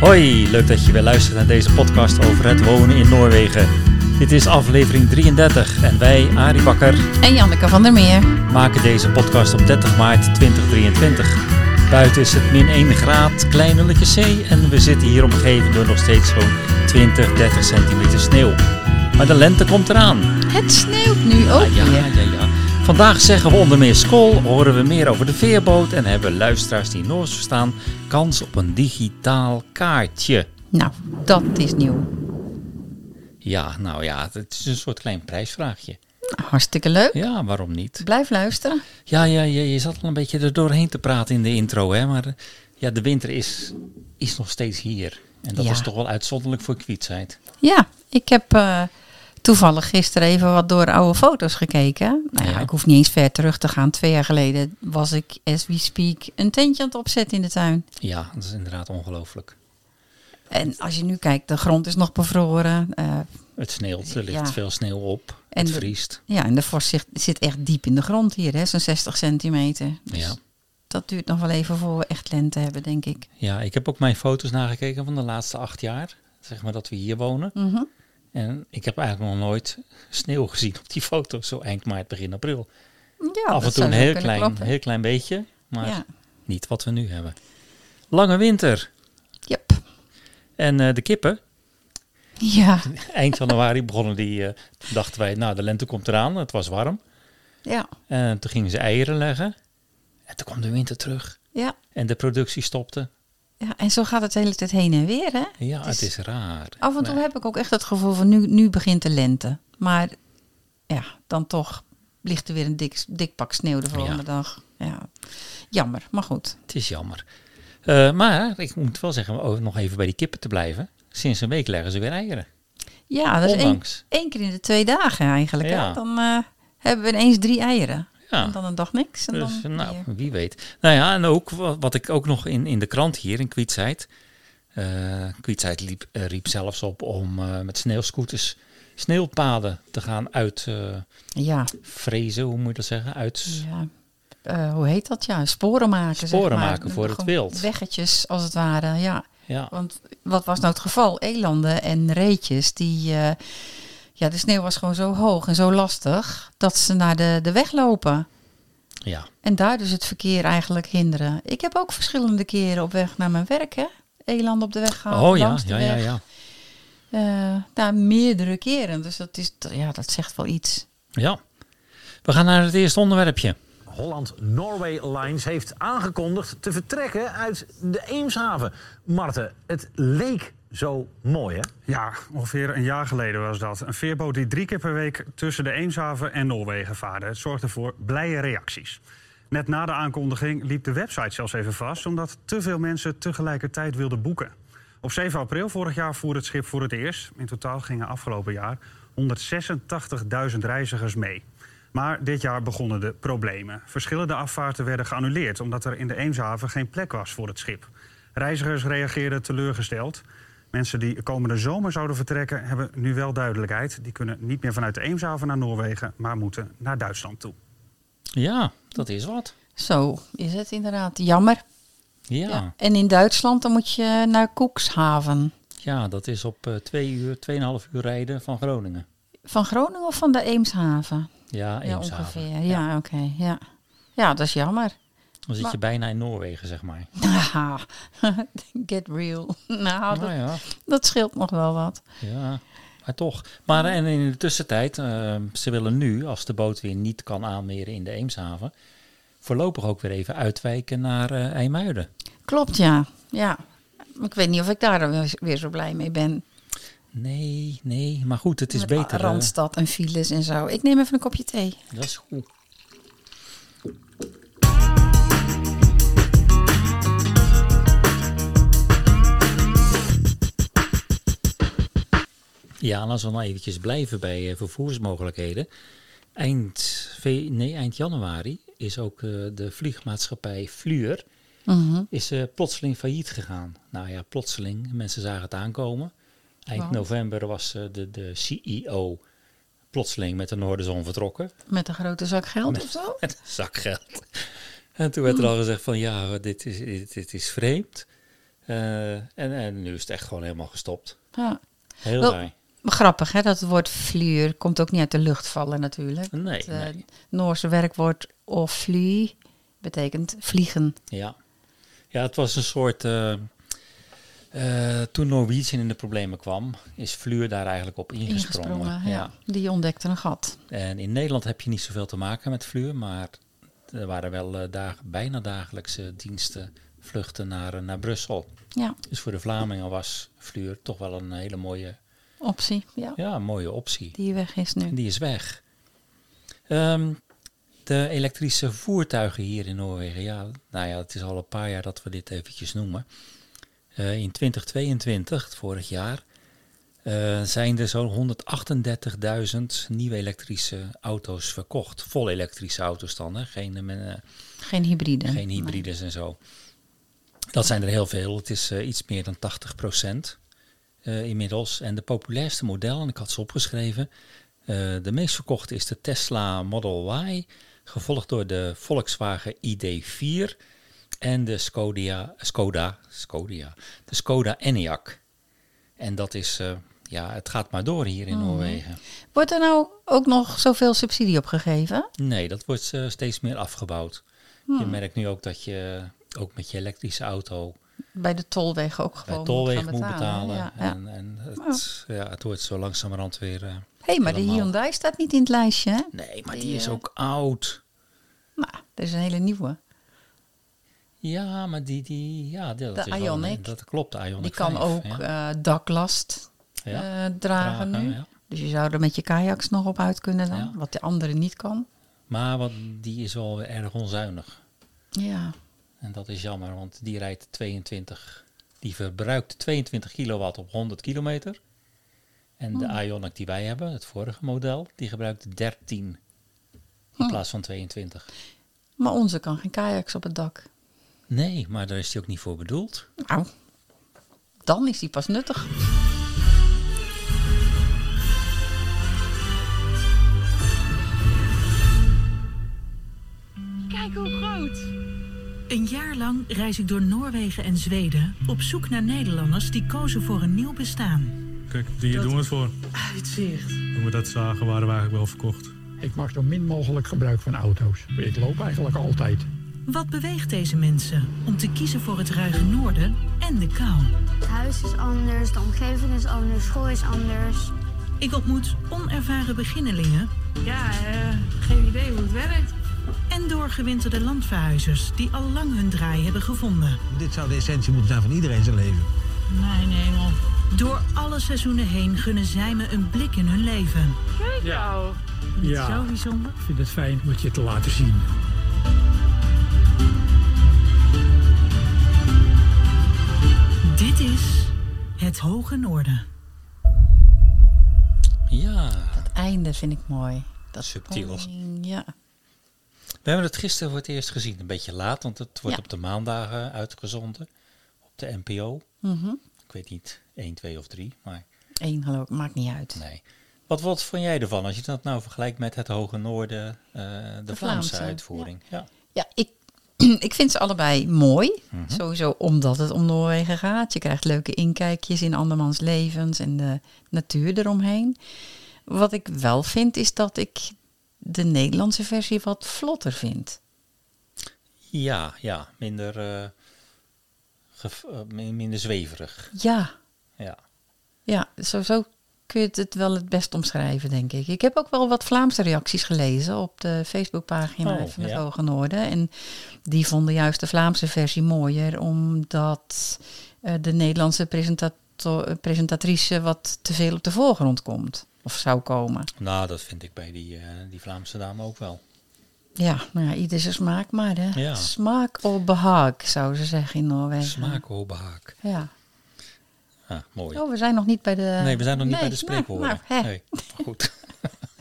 Hoi, leuk dat je weer luistert naar deze podcast over het wonen in Noorwegen. Dit is aflevering 33 en wij, Arie Bakker, En Janneke van der Meer. maken deze podcast op 30 maart 2023. Buiten is het min 1 graad, klein nulletje C en we zitten hier omgeven door nog steeds zo'n 20, 30 centimeter sneeuw. Maar de lente komt eraan. Het sneeuwt nu ook Ah, ja, ja, ja. Vandaag zeggen we onder meer school, horen we meer over de veerboot en hebben luisteraars die Noors verstaan kans op een digitaal kaartje. Nou, dat is nieuw. Ja, nou ja, het is een soort klein prijsvraagje. Hartstikke leuk. Ja, waarom niet? Blijf luisteren. Ja, ja, ja je zat al een beetje er doorheen te praten in de intro, hè? Maar eh, ja, de winter is, is nog steeds hier. En dat Ja. is toch wel uitzonderlijk voor kwietzijd. Ja, ik heb eh, toevallig gisteren even wat door oude foto's gekeken. Nou ja, Ja. ik hoef niet eens ver terug te gaan. Twee jaar geleden was ik, as we speak, een tentje aan het opzetten in de tuin. Ja, dat is inderdaad ongelooflijk. En als je nu kijkt, de grond is nog bevroren. eh, Het sneeuwt, er ligt Ja. veel sneeuw op. En het de- vriest. ja, en de vorst zit, zit echt diep in de grond hier, hè, zo'n 60 centimeter. Dus Ja. dat duurt nog wel even voor we echt lente hebben, denk ik. ja, ik heb ook mijn foto's nagekeken van de laatste acht jaar. Zeg maar dat we hier wonen. Mhm. En ik heb eigenlijk nog nooit sneeuw gezien op die foto's. Zo eind maart, begin april. Ja, Af en toe een heel klein, kloppen. heel klein beetje. Maar Ja. niet wat we nu hebben. Lange winter. Yep. En eh, de kippen, Ja, eind januari begonnen die, toen dachten wij, nou de lente komt eraan, het was warm. ja, En toen gingen ze eieren leggen. En toen kwam de winter terug. ja, En de productie stopte. Ja. En zo gaat het de hele tijd heen en weer, hè? Ja, Het het is- raar. Af en toe heb ik ook echt het gevoel van nu, nu begint de lente. Maar ja, dan toch ligt er weer een dik, dik pak sneeuw de volgende Ja. dag. Ja, jammer, maar goed. Het is jammer. Eh, maar ik moet wel zeggen, om nog even bij die kippen te blijven. Sinds een week leggen ze weer eieren. Ja, dat is één, één keer in de twee dagen eigenlijk. Ja. Hè? Dan eh, hebben we ineens drie eieren. Ja. En dan een dag niks. En Dus dan nou, weer. wie weet. Nou ja, en ook wa- wat ik ook nog in, in de krant hier in Kwietzijd. eh Kwietzijd liep, eh, riep zelfs op om eh, met sneeuwscooters sneeuwpaden te gaan uitvrezen. Ja, hoe moet je dat zeggen? Uit, ja. Hoe heet dat? Ja, sporen maken. zeg Sporen maar. maken voor het wild. Weggetjes als het ware, ja. ja, Want wat was nou het geval? Elanden en reetjes, die, ja, de sneeuw was gewoon zo hoog en zo lastig dat ze naar de, de weg lopen. ja, En daar dus het verkeer eigenlijk hinderen. Ik heb ook verschillende keren op weg naar mijn werk, hè? Elanden op de weg gehad, oh ja, langs de ja, ja, weg. ja. Eh, nou, meerdere keren. Dus dat, is, ja, dat zegt wel iets. Ja. We gaan naar het eerste onderwerpje. Holland Norway Lines heeft aangekondigd te vertrekken uit de Eemshaven. Marten, het leek zo mooi, hè? Ja, ongeveer een jaar geleden was dat. Een veerboot die drie keer per week tussen de Eemshaven en Noorwegen vaarde. Het zorgde voor blije reacties. Net na de aankondiging liep de website zelfs even vast... omdat te veel mensen tegelijkertijd wilden boeken. Op 7 april vorig jaar voerde het schip voor het eerst. In totaal gingen afgelopen jaar 186.000 reizigers mee. Maar dit jaar begonnen de problemen. Verschillende afvaarten werden geannuleerd... omdat er in de Eemshaven geen plek was voor het schip. Reizigers reageerden teleurgesteld. Mensen die komende zomer zouden vertrekken hebben nu wel duidelijkheid. Die kunnen niet meer vanuit de Eemshaven naar Noorwegen, maar moeten naar Duitsland toe. Ja, dat is wat. Zo is het inderdaad. Jammer. Ja, Ja. ja. En in Duitsland dan moet je naar Koekshaven. dat is op eh, twee uur, tweeënhalf uur rijden van Groningen. Van Groningen of van de Eemshaven? Ja, Ja, Eemshaven. ongeveer. Ja, oké. Ja. ja, dat is jammer. Dan zit je bijna in Noorwegen, zeg maar. Haha, Get real. Nou, dat, Nou ja, dat scheelt nog wel wat. ja, maar toch. Maar en in de tussentijd, eh, ze willen nu, als de boot weer niet kan aanmeren in de Eemshaven, voorlopig ook weer even uitwijken naar eh IJmuiden. Klopt, ja. ja. Ik weet niet of ik daar dan weer- weer zo blij mee ben. Nee, nee, maar goed, het is Met beter. eh, Randstad en files en zo. Ik neem even een kopje thee. dat is goed. Ja, en als we nou eventjes blijven bij eh, vervoersmogelijkheden. Eind, nee, eind januari is ook eh, de vliegmaatschappij Fluor Mhm. is eh, plotseling failliet gegaan. Nou ja, plotseling. Mensen zagen het aankomen. Eind november was de, de CEO plotseling met de Noorderzon vertrokken. Met een grote zak geld Met- of zo? Met een zak geld. En toen werd er al gezegd van ja, dit is, dit, dit is vreemd. En, en nu is het echt gewoon helemaal gestopt. Ja. Heel Wel- Grappig, hè? Dat het woord fluur komt ook niet uit de lucht vallen natuurlijk. Nee, Het eh. Noorse werkwoord ofly betekent vliegen. Ja. ja, het was een soort... eh, eh, toen Norwegian in de problemen kwam, is Fluur daar eigenlijk op ingesprongen. Ingesprongen, ja. Die ontdekte een gat. En in Nederland heb je niet zoveel te maken met Fluur, maar er waren wel dag, bijna dagelijkse diensten vluchten naar, naar Brussel. Ja, Dus voor de Vlamingen was Fluur toch wel een hele mooie, optie. Ja, ja, mooie optie. die weg is nu. Die is weg. Ehm, de elektrische voertuigen hier in Noorwegen, ja, nou ja, het is al een paar jaar dat we dit eventjes noemen. Eh, in 2022, het vorig jaar, eh, zijn er zo'n 138.000 nieuwe elektrische auto's verkocht. Vol elektrische auto's dan, hè? Geen, eh, Geen hybride. geen hybrides en zo. Dat zijn er heel veel. Het is iets meer dan 80 procent inmiddels. En de populairste model, en ik had ze opgeschreven, eh, de meest verkochte is de Tesla Model Y, gevolgd door de Volkswagen ID4 en de Skoda, Skoda, Skoda, de Skoda Enyaq. En dat is, eh, ja, het gaat maar door hier in Noorwegen. Wordt er nou ook nog zoveel subsidie op gegeven? Nee, dat wordt eh, steeds meer afgebouwd. Je merkt nu ook dat je ook met je elektrische auto Bij de tolwegen ook bij gewoon tolwegen moet moet betalen. Ja, ja. En, en het, ja, het wordt zo langzamerhand weer... eh, hey, maar de Hyundai staat niet in het lijstje, hè? nee, maar Die, die is eh, ook oud. Nou, er is een hele nieuwe. Ja, maar die... die ja, dat De is een- Ioniq. dat klopt, de Ioniq Die kan 5, ook ja. eh, daklast dragen, dragen, nu. Dus je zou er met je kajaks nog op uit kunnen dan. Wat de andere niet kan. Maar wat, die is wel erg onzuinig. Ja, En dat is jammer, want die rijdt 22... Die verbruikt 22 kilowatt op 100 kilometer. En de Ioniq die wij hebben, het vorige model, die gebruikt 13 in Hmm. plaats van 22. maar onze kan geen kajaks op het dak. Nee, maar daar is die ook niet voor bedoeld. Nou, dan is die pas nuttig. Kijk hoe groot. Een jaar lang reis ik door Noorwegen en Zweden op zoek naar Nederlanders die kozen voor een nieuw bestaan. Kijk, hier doen we het voor. Uitzicht. Toen we dat zagen, waren we eigenlijk wel verkocht. Ik maak zo min mogelijk gebruik van auto's. Ik loop eigenlijk altijd. Wat beweegt deze mensen om te kiezen voor het ruige noorden en de kou? Het huis is anders, de omgeving is anders, school is anders. Ik ontmoet onervaren beginnelingen Ja, eh, geen idee hoe het werkt. En doorgewinterde landverhuizers die al lang hun draai hebben gevonden. Dit zou de essentie moeten zijn van iedereen zijn leven. Mijn hemel. Door alle seizoenen heen gunnen zij me een blik in hun leven. Kijk nou. Ja, Zo bijzonder. ik vind het fijn om het je te laten zien. Dit is het Hoge Noorden. Ja, Het einde vind ik mooi. Dat Subtiel. Ja. We hebben het gisteren voor het eerst gezien. Een beetje laat, want het wordt Ja. op de maandagen uitgezonden. Op de NPO. Mhm. Ik weet niet, 1, 2 of 3, maar Eén geloof ik, maakt niet uit. nee. Wat, wat vond jij ervan als je dat nou vergelijkt met het Hoge Noorden, eh, de, Vlaamse, Vlaamse, uitvoering? Ja. Ja, ik, ik vind ze allebei mooi. Mhm. Sowieso omdat het om Noorwegen gaat. Je krijgt leuke inkijkjes in andermans levens en de natuur eromheen. Wat ik wel vind is dat ik de Nederlandse versie wat vlotter vind. Ja, ja, minder, eh, eh, min- minder zweverig. Ja, Ja. ja zo, zo kun je het wel het best omschrijven, denk ik. Ik heb ook wel wat Vlaamse reacties gelezen op de Facebookpagina Oh, van het ja. Hoge Noorden. En die vonden juist de Vlaamse versie mooier, omdat eh, de Nederlandse presentato- eh, presentatrice wat te veel op de voorgrond komt. Of zou komen. Nou, dat vind ik bij die, eh, die Vlaamse dame ook wel. Ja, nou ja, ieder zijn smaak maar, hè. Ja. Smaak of behaag, zouden ze zeggen in Noorwegen. Smaak, hobehaak. Ja. Ah, mooi. Oh, we zijn nog niet bij de... Nee, we zijn nog niet bij de spreekwoorden. hè. nee, maar goed.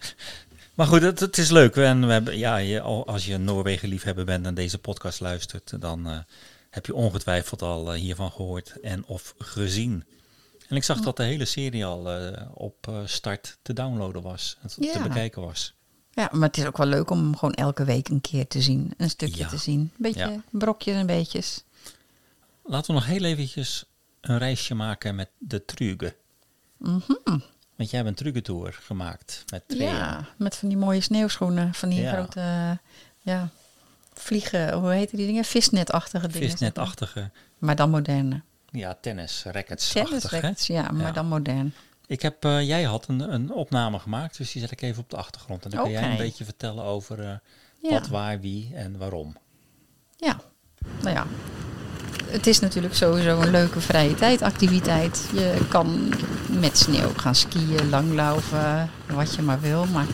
maar goed, het, het is leuk. En we hebben, ja, je, al- als je een Noorwegen liefhebber bent en deze podcast luistert, dan eh, heb je ongetwijfeld al eh, hiervan gehoord en of gezien. En ik zag dat de hele serie al eh, op eh, start te downloaden was. En te Ja. bekijken was. Ja, maar het is ook wel leuk om hem gewoon elke week een keer te zien. Een stukje Ja. te zien. Een beetje Ja. brokjes en beetjes. laten we nog heel eventjes een reisje maken met de Truge. Mhm. Want jij hebt een Truge-tour gemaakt met Trea. Ja, met van die mooie sneeuwschoenen. Van die Ja. grote, ja, vliegen, hoe heten die dingen? Visnetachtige dingen. Visnetachtige, Maar dan moderne. Ja, tennis, rackets Tennisrackets, ja, maar Ja. dan modern. Ik heb, eh, jij had een, een opname gemaakt, dus die zet ik even op de achtergrond. En dan kan jij Oké. een beetje vertellen over eh, Ja. wat, waar, wie en waarom. Ja, nou ja. Het is natuurlijk sowieso een leuke vrije tijdactiviteit. Je kan met sneeuw gaan skiën, langlaufen, wat je maar wil. Maar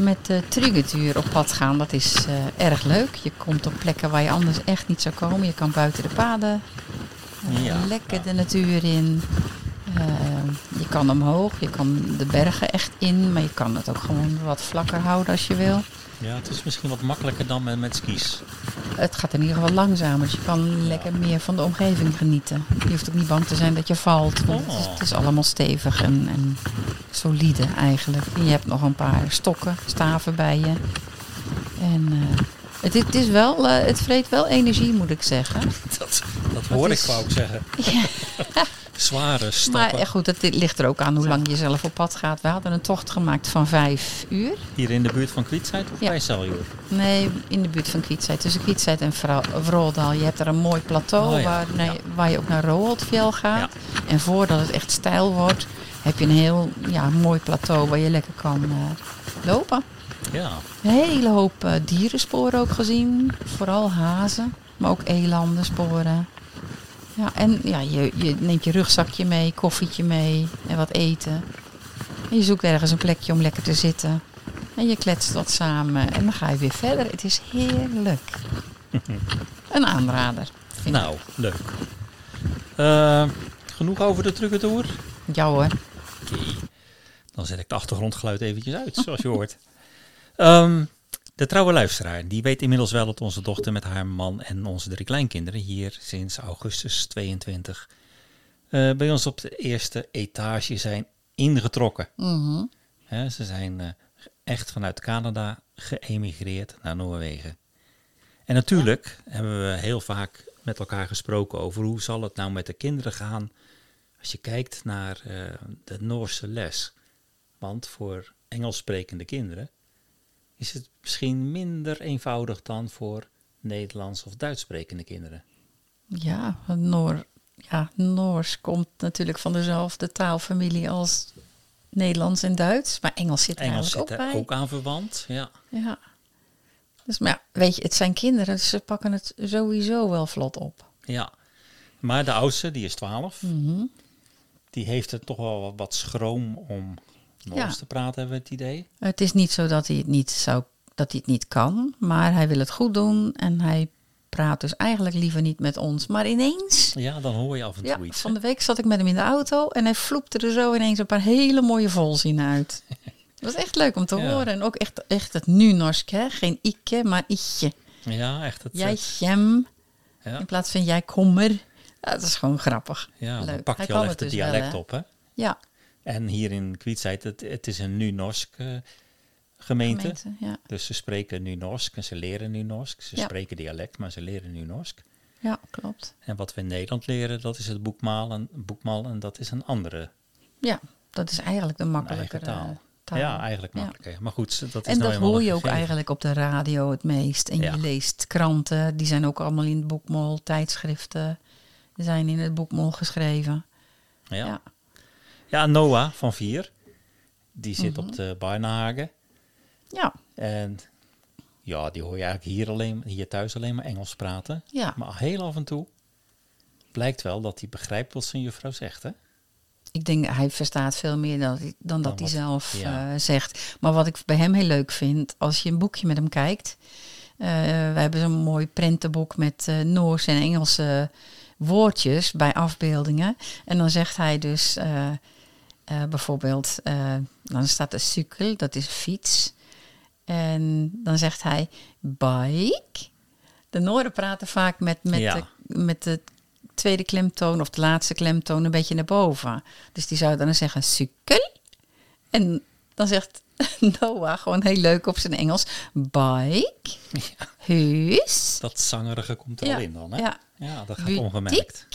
met de Trugetuur op pad gaan, dat is eh, erg leuk. Je komt op plekken waar je anders echt niet zou komen. Je kan buiten de paden Ja, lekker de natuur in. Eh, je kan omhoog, je kan de bergen echt in. Maar je kan het ook gewoon wat vlakker houden als je wil. Ja, het is misschien wat makkelijker dan met, met skis. Het gaat in ieder geval langzamer, dus je kan lekker meer van de omgeving genieten. Je hoeft ook niet bang te zijn dat je valt, want het, is, Oh. het is allemaal stevig en, en solide eigenlijk. En je hebt nog een paar stokken, staven bij je. En eh, het, het is wel, eh, het vreet wel energie moet ik zeggen. Dat, dat hoor is- ik, wou ik zeggen. Zware stappen. Maar eh, goed, het ligt er ook aan hoe lang je zelf op pad gaat. We hadden een tocht gemaakt van vijf uur. Hier in de buurt van Kwietsheid of Ja. bij Celjoer? Nee, in de buurt van Kwietsheid. Tussen Kwietsheid en Vroldal. Je hebt daar een mooi plateau Oh ja, waar, waar je ook naar Roholdfjell gaat. En voordat het echt stijl wordt, heb je een heel ja, mooi plateau waar je lekker kan eh, lopen. Ja. Een hele hoop eh, dierensporen ook gezien. Vooral hazen, maar ook elandensporen. Ja, en ja, je, je neemt je rugzakje mee, koffietje mee en wat eten. En je zoekt ergens een plekje om lekker te zitten. En je kletst wat samen en dan ga je weer verder. Het is heerlijk. Een aanrader. Nou, leuk. Eh, genoeg over de trucentour? ik. Ja hoor. Oké. Dan zet ik de achtergrondgeluid eventjes uit, zoals je hoort. Ehm, de trouwe luisteraar, die weet inmiddels wel dat onze dochter met haar man en onze drie kleinkinderen hier sinds augustus 22 eh, bij ons op de eerste etage zijn ingetrokken. Mhm. Ze zijn eh, echt vanuit Canada geëmigreerd naar Noorwegen. En natuurlijk hebben we heel vaak met elkaar gesproken over hoe zal het nou met de kinderen gaan als je kijkt naar eh, de Noorse les. Want voor Engels sprekende kinderen is het misschien minder eenvoudig dan voor Nederlands of Duits sprekende kinderen. Ja, Noor, ja, Noors komt natuurlijk van dezelfde taalfamilie als Nederlands en Duits. Maar Engels zit er Engels zit ook er bij. ook aan verwant, ja. Ja. Dus, maar ja, weet je, het zijn kinderen, dus ze pakken het sowieso wel vlot op. ja. Maar de oudste, die is 12, Mhm. die heeft er toch wel wat schroom om Noors Ja. te praten, hebben we het idee. Het is niet zo dat hij het niet, zou, dat hij het niet kan, maar hij wil het goed doen en hij praat dus eigenlijk liever niet met ons. Maar ineens, Ja, dan hoor je af en toe ja, iets. van de week zat ik met hem in de auto en hij vloepte er zo ineens een paar hele mooie volzinnen uit. Dat was echt leuk om te Ja. horen. En ook echt, echt het nu-norsk, hè? Geen ikke, maar ietje. Ja, echt. Het, Jij jem ja, in plaats van jij kommer. Ja, dat is gewoon grappig. ja, dan pak je al echt het dus dialect op, hè? Ja, En hier in Kwietsheid, het, het is een nu-Norsk eh, gemeente. gemeente, ja. Dus ze spreken nu Norsk en ze leren nu Norsk. Ze Ja. spreken dialect, maar ze leren nu Norsk. ja, klopt. En wat we in Nederland leren, dat is het boekmaal en, boekmaal en dat is een andere Ja, dat is eigenlijk de makkelijkere eigen taal. taal. Ja, eigenlijk Ja. makkelijker. Maar goed, dat is En nou dat eenmaal hoor je ook eigenlijk op de radio het meest. En je leest kranten, die zijn ook allemaal in het boekmol. Tijdschriften zijn in het boekmol geschreven. Ja. Ja. Noah van vier, die zit Mhm. op de Barnahagen. Ja, En ja, die hoor je eigenlijk hier, alleen, hier thuis alleen maar Engels praten. ja. Maar heel af en toe blijkt wel dat hij begrijpt wat zijn juffrouw zegt, hè? ik denk hij verstaat veel meer dan, dan dat hij zelf ja. eh, zegt. Maar wat ik bij hem heel leuk vind, als je een boekje met hem kijkt. eh, we hebben zo'n mooi prentenboek met eh Noors en Engelse woordjes bij afbeeldingen. En dan zegt hij dus eh, bijvoorbeeld, eh, dan staat er sukkel, dat is fiets. En dan zegt hij bike. De Noorden praten vaak met, met, Ja. de, met de tweede klemtoon of de laatste klemtoon een beetje naar boven. Dus die zou dan zeggen sukkel. En dan zegt Noah gewoon heel leuk op zijn Engels. Bike, huis. Dat zangerige komt er Ja, al in dan, hè? ja. Ja, dat gaat ongemerkt.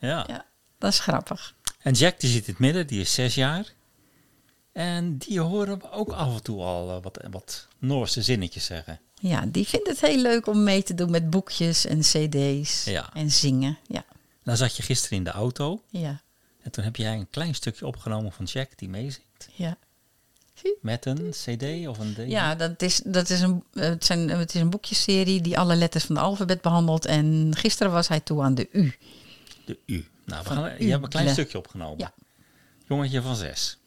Ja. Ja, dat is grappig. En Jack die zit in het midden, die is zes jaar. En die horen we ook af en toe al eh, wat, wat Noorse zinnetjes zeggen. Ja, die vindt het heel leuk om mee te doen met boekjes en cd's Ja. en zingen. Ja, Nou zat je gisteren in de auto ja, en toen heb jij een klein stukje opgenomen van Jack die meezingt. ja. Met een cd of een d. Ja, dat is, dat is een, het, zijn, het is een boekjeserie die alle letters van de alfabet behandelt. En gisteren was hij toe aan de U. De U. Nou, we gaan, je hebt een klein stukje opgenomen. Ja. Jongetje van zes.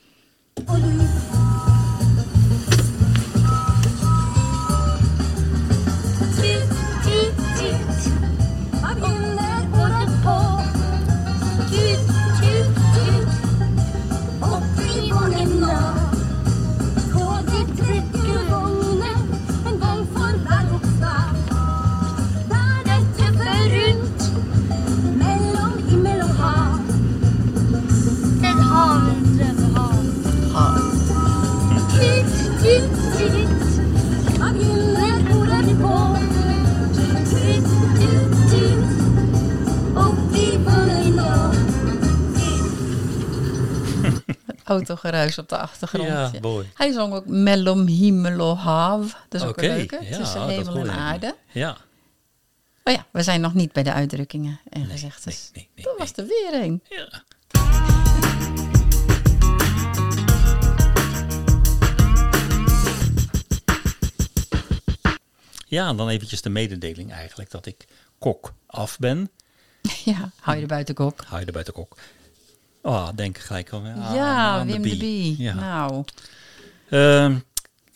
Autogeruis op de achtergrond. Ja, mooi. Hij zong ook Mellom Himmelo Hav. Dat is ook een leuke. ja, Tussen hemel en aarde. Ja. Oh ja, we zijn nog niet bij de uitdrukkingen en gezegdes. nee, nee, dat was er weer een. ja. Ja, en dan eventjes de mededeling eigenlijk dat ik kok af ben. Ja, hou je er buiten kop. Hou je er buiten kok. Oh, denk gelijk al. ja, aan Wim de Bie. Ja. Nou, Ehm,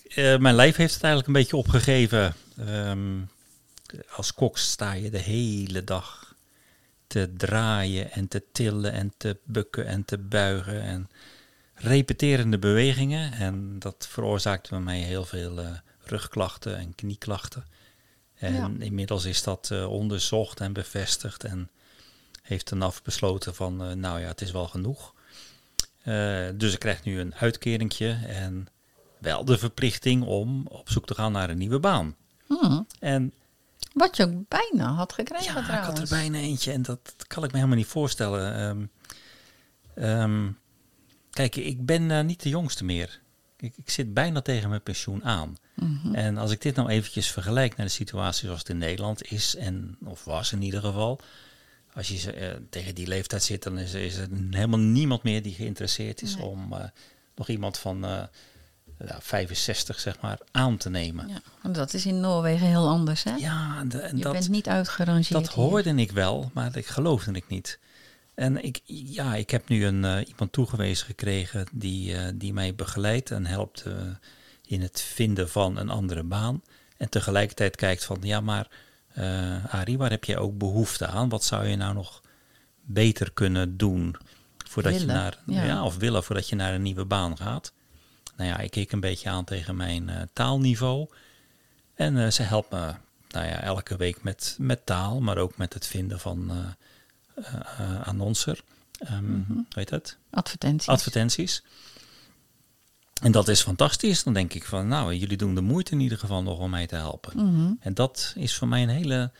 eh, mijn lijf heeft het eigenlijk een beetje opgegeven. Ehm, als kok sta je de hele dag te draaien en te tillen en te bukken en te buigen. En repeterende bewegingen. En dat veroorzaakt bij mij heel veel eh, rugklachten en knieklachten. En Ja. inmiddels is dat eh, onderzocht en bevestigd. En heeft een af besloten van, eh, nou ja, het is wel genoeg. Eh, dus ik krijg nu een uitkeringje en wel de verplichting om op zoek te gaan naar een nieuwe baan. hmm, En wat je ook bijna had gekregen ja, ik had er bijna eentje en dat, dat kan ik me helemaal niet voorstellen. Ehm, kijk, ik ben eh, niet de jongste meer. Ik, ik zit bijna tegen mijn pensioen aan. Mhm. En als ik dit nou eventjes vergelijk naar de situatie zoals het in Nederland is, en, of was in ieder geval. Als je eh, tegen die leeftijd zit, dan is, is er helemaal niemand meer die geïnteresseerd is Nee. om eh, nog iemand van eh, ja, 65 zeg maar aan te nemen. Ja, want dat is in Noorwegen heel anders, hè? Ja, en, de- en je dat, bent niet uitgerangeerd dat hier. hoorde ik wel, maar ik geloofde ik niet. En ik, ja, ik heb nu een, eh, iemand toegewezen gekregen die, eh, die mij begeleidt en helpt eh, in het vinden van een andere baan. En tegelijkertijd kijkt van, ja maar eh Arie, waar heb je ook behoefte aan? Wat zou je nou nog beter kunnen doen voordat je naar, ja. ja. of willen voordat je naar een nieuwe baan gaat? Nou ja, ik keek een beetje aan tegen mijn eh, taalniveau. En eh, ze helpt me nou ja, elke week met, met taal, maar ook met het vinden van eh, annoncer. Ehm, Hoe heet dat? Advertenties. Advertenties. En dat is fantastisch. Dan denk ik van, nou, jullie doen de moeite in ieder geval nog om mij te helpen. Mhm. En dat is voor mij een hele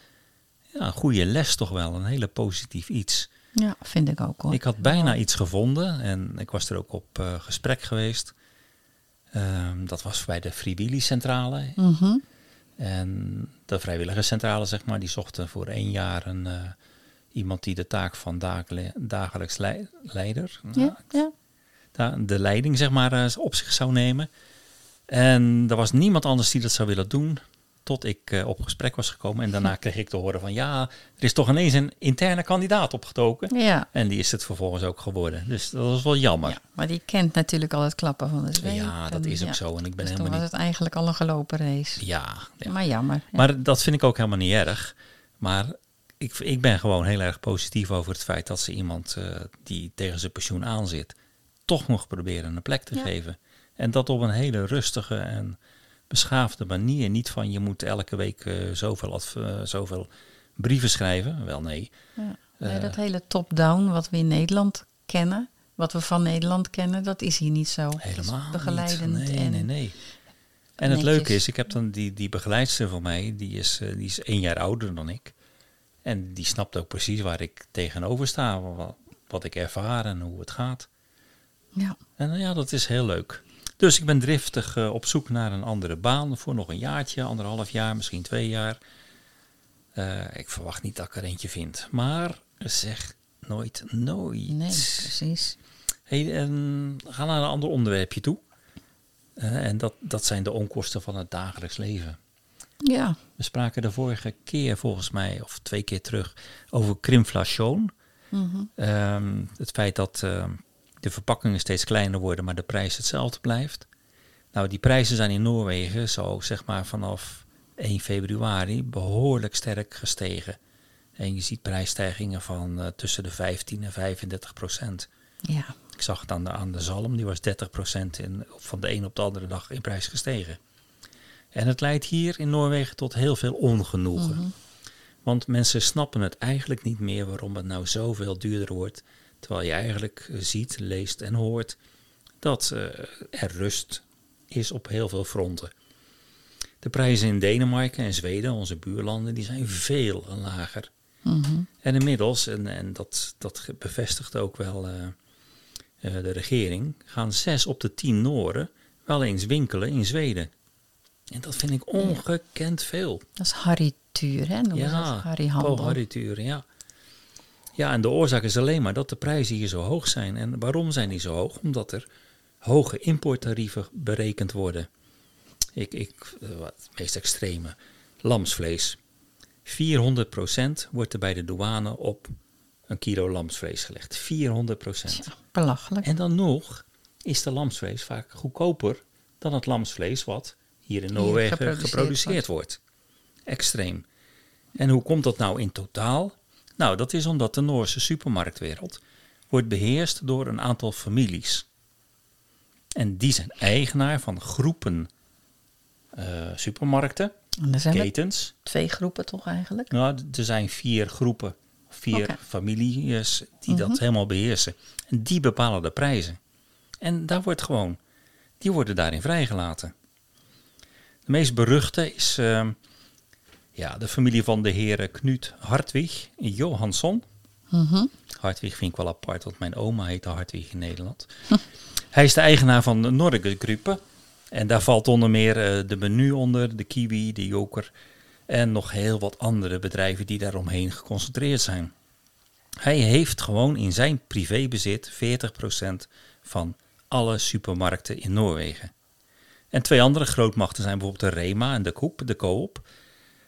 ja, goede les toch wel. Een hele positief iets. Ja, vind ik ook hoor. Ik had bijna iets gevonden en ik was er ook op eh, gesprek geweest. Ehm, dat was bij de Vrijwilligcentrale. Mhm. En de vrijwilligerscentrale, zeg maar, die zochten voor één jaar een, eh, iemand die de taak van dagelijks lei- leider, Ja, ja. De leiding, zeg maar, eh, op zich zou nemen. En er was niemand anders die dat zou willen doen, tot ik eh, op gesprek was gekomen. En daarna kreeg ik te horen van, ja, er is toch ineens een interne kandidaat opgetoken. ja. En die is het vervolgens ook geworden. Dus dat was wel jammer. Ja, maar die kent natuurlijk al het klappen van de zweep. Ja, dat is ook ja, zo. En ik ben dus toen helemaal was niet... het eigenlijk al een gelopen race. Ja, ja. Maar jammer. ja. Maar dat vind ik ook helemaal niet erg. Maar ik, ik ben gewoon heel erg positief over het feit dat ze iemand eh, die tegen zijn pensioen aanzit, toch nog proberen een plek te Ja. geven. En dat op een hele rustige en beschaafde manier. Niet van je moet elke week eh, zoveel, eh, zoveel brieven schrijven. Wel nee. Ja. Nee, Eh, dat hele top-down wat we in Nederland kennen, wat we van Nederland kennen, dat is hier niet zo. Helemaal begeleidend niet. Nee, en nee, nee. En het leuke is, ik heb dan die, die begeleidster van mij, die is, die is één jaar ouder dan ik. En die snapt ook precies waar ik tegenover sta, wat, wat ik ervaar en hoe het gaat. Ja. En eh, ja, dat is heel leuk. Dus ik ben driftig eh, op zoek naar een andere baan voor nog een jaartje, anderhalf jaar, misschien twee jaar. Eh, ik verwacht niet dat ik er eentje vind. Maar zeg nooit nooit. Nee, precies. Hey, en ga naar een ander onderwerpje toe. En dat, dat zijn de onkosten van het dagelijks leven. Ja, We spraken de vorige keer volgens mij, of twee keer terug, over krimflation. Mhm. Ehm, het feit dat ehm, de verpakkingen steeds kleiner worden, maar de prijs hetzelfde blijft. Nou, die prijzen zijn in Noorwegen zo zeg maar vanaf 1 februari behoorlijk sterk gestegen. En je ziet prijsstijgingen van eh, tussen de 15 en 35 procent. ja. Ik zag het aan de, aan de zalm, die was 30% in, van de een op de andere dag in prijs gestegen. En het leidt hier in Noorwegen tot heel veel ongenoegen. Want mensen snappen het eigenlijk niet meer waarom het nou zoveel duurder wordt. Terwijl je eigenlijk eh, ziet, leest en hoort dat eh, er rust is op heel veel fronten. De prijzen in Denemarken en Zweden, onze buurlanden, die zijn veel lager. En inmiddels, en, en dat, dat bevestigt ook wel eh, de regering, gaan zes op de tien Noren wel eens winkelen in Zweden. En dat vind ik ongekend veel. Dat is Harry Tuur, hè? Noemen ze dat? Harry Handel. Paul Harry Turen, ja. Ja, en de oorzaak is alleen maar dat de prijzen hier zo hoog zijn. En waarom zijn die zo hoog? Omdat er hoge importtarieven berekend worden. Ik, ik, eh, wat het meest extreme, lamsvlees. 400% wordt er bij de douane op een kilo lamsvlees gelegd. 400%. Belachelijk. En dan nog is de lamsvlees vaak goedkoper dan het lamsvlees wat hier in Noorwegen geproduceerd geproduceerd, wordt. Extreem. En hoe komt dat nou in totaal? Nou, dat is omdat de Noorse supermarktwereld wordt beheerst door een aantal families. En die zijn eigenaar van groepen eh, supermarkten, En er zijn er ketens. twee groepen toch eigenlijk? Nou, er zijn vier groepen, vier families die dat helemaal beheersen. En die bepalen de prijzen. En daar wordt gewoon, die worden daarin vrijgelaten. De meest beruchte is ehm, ja, de familie van de heren Knut Hartwig Johansson. Hartwig vind ik wel apart, want mijn oma heette Hartwig in Nederland. Hij is de eigenaar van de Norge Gruppe. En daar valt onder meer eh, de Menu onder, de Kiwi, de Joker en nog heel wat andere bedrijven die daaromheen geconcentreerd zijn. Hij heeft gewoon in zijn privébezit 40% van alle supermarkten in Noorwegen. En twee andere grootmachten zijn bijvoorbeeld de Rema en de Coop, de Coop.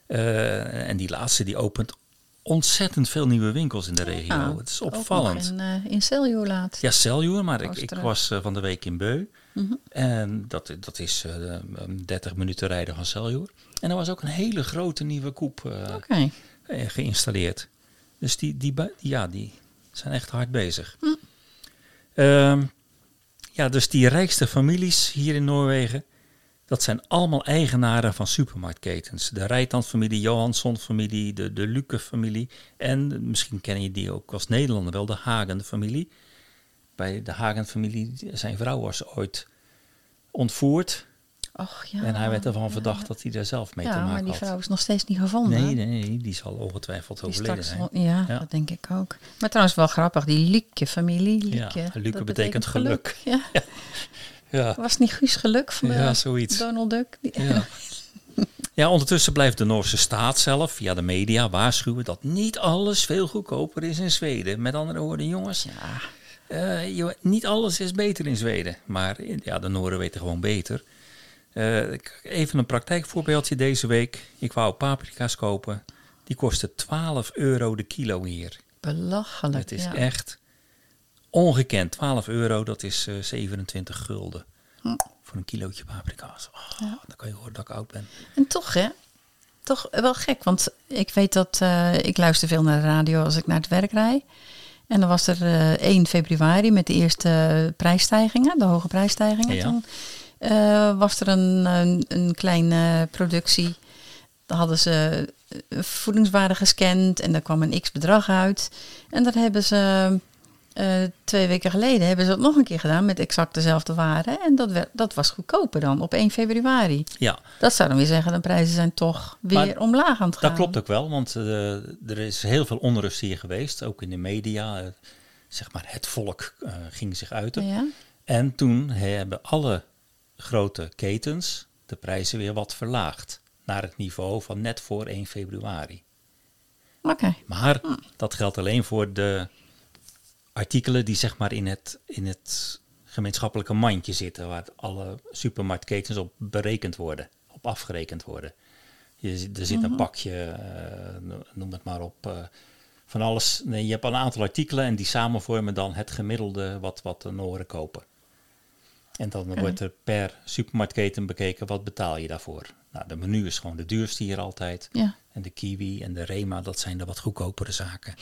Eh, en die laatste die opent ontzettend veel nieuwe winkels in de regio. Ah, het is ook opvallend. in, eh in Celjo laat. Ja, Celjoer, maar ik, ik was eh, van de week in Beu. Mhm. En dat, dat is een 30 minuten rijden van Celjoer. En er was ook een hele grote nieuwe koep Oké. eh, geïnstalleerd. Dus die, die, ja, die zijn echt hard bezig. Hm. Ehm, ja, dus die rijkste families hier in Noorwegen, dat zijn allemaal eigenaren van supermarktketens. De Rijtand-familie, Johansson-familie, de, de Luke-familie en misschien ken je die ook als Nederlander wel, de Hagen-familie. Bij de Hagen-familie, zijn vrouw was ooit ontvoerd Och ja. en hij werd ervan ja, verdacht ja. dat hij daar zelf mee te Ja, maken maar die had. vrouw is nog steeds niet gevonden. Nee, nee, nee, die zal ongetwijfeld Die overleden zijn. ja, Ja. dat denk ik ook. Maar trouwens wel grappig, die. Ja, Luke dat betekent geluk. Ja. Ja. Was niet Guus Geluk van de Ja, zoiets. Donald Duck? Ja. ja, ondertussen blijft de Noorse staat zelf via de media waarschuwen dat niet alles veel goedkoper is in Zweden. Met andere woorden, jongens, Ja. eh, joh, niet alles is beter in Zweden. Maar ja, de Nooren weten gewoon beter. Eh, even een praktijkvoorbeeldje deze week. Ik wou paprika's kopen. Die kosten 12 euro de kilo hier. Belachelijk. Het is ja. echt ongekend. 12 euro, dat is eh, 27 gulden. Hm. Voor een kilootje paprika's. Oh, Dan kan je horen dat ik oud ben. En toch, hè? Toch wel gek, want ik weet dat eh, ik luister veel naar de radio als ik naar het werk rijd. En dan was er eh 1 februari met de eerste prijsstijgingen, de hoge prijsstijgingen. Ja. Toen eh, was er een, een, een kleine productie. Dan hadden ze eh, voedingswaarde gescand en daar kwam een x bedrag uit. En daar hebben ze Eh, twee weken geleden hebben ze dat nog een keer gedaan met exact dezelfde waren. En dat, werd, dat was goedkoper dan op 1 februari. Ja, Dat zou dan weer zeggen, de prijzen zijn toch weer Maar omlaag aan het gaan. dat klopt ook wel, want eh, er is heel veel onrust hier geweest, ook in de media. eh, zeg maar, het volk ging zich uiten. Ja? En toen hebben alle grote ketens de prijzen weer wat verlaagd. Naar het niveau van net voor 1 februari. Oké. Maar dat geldt alleen voor de artikelen die zeg maar in het, in het gemeenschappelijke mandje zitten. Waar alle supermarktketens op berekend worden, op afgerekend worden. Je, er zit een pakje, eh, noem het maar op, eh, van alles. Nee, je hebt een aantal artikelen en die samen vormen dan het gemiddelde wat, wat de Noren kopen. En dan wordt er per supermarktketen bekeken wat betaal je daarvoor. Nou, de menu is gewoon de duurste hier altijd. Ja. En de Kiwi en de Rema, dat zijn de wat goedkopere zaken.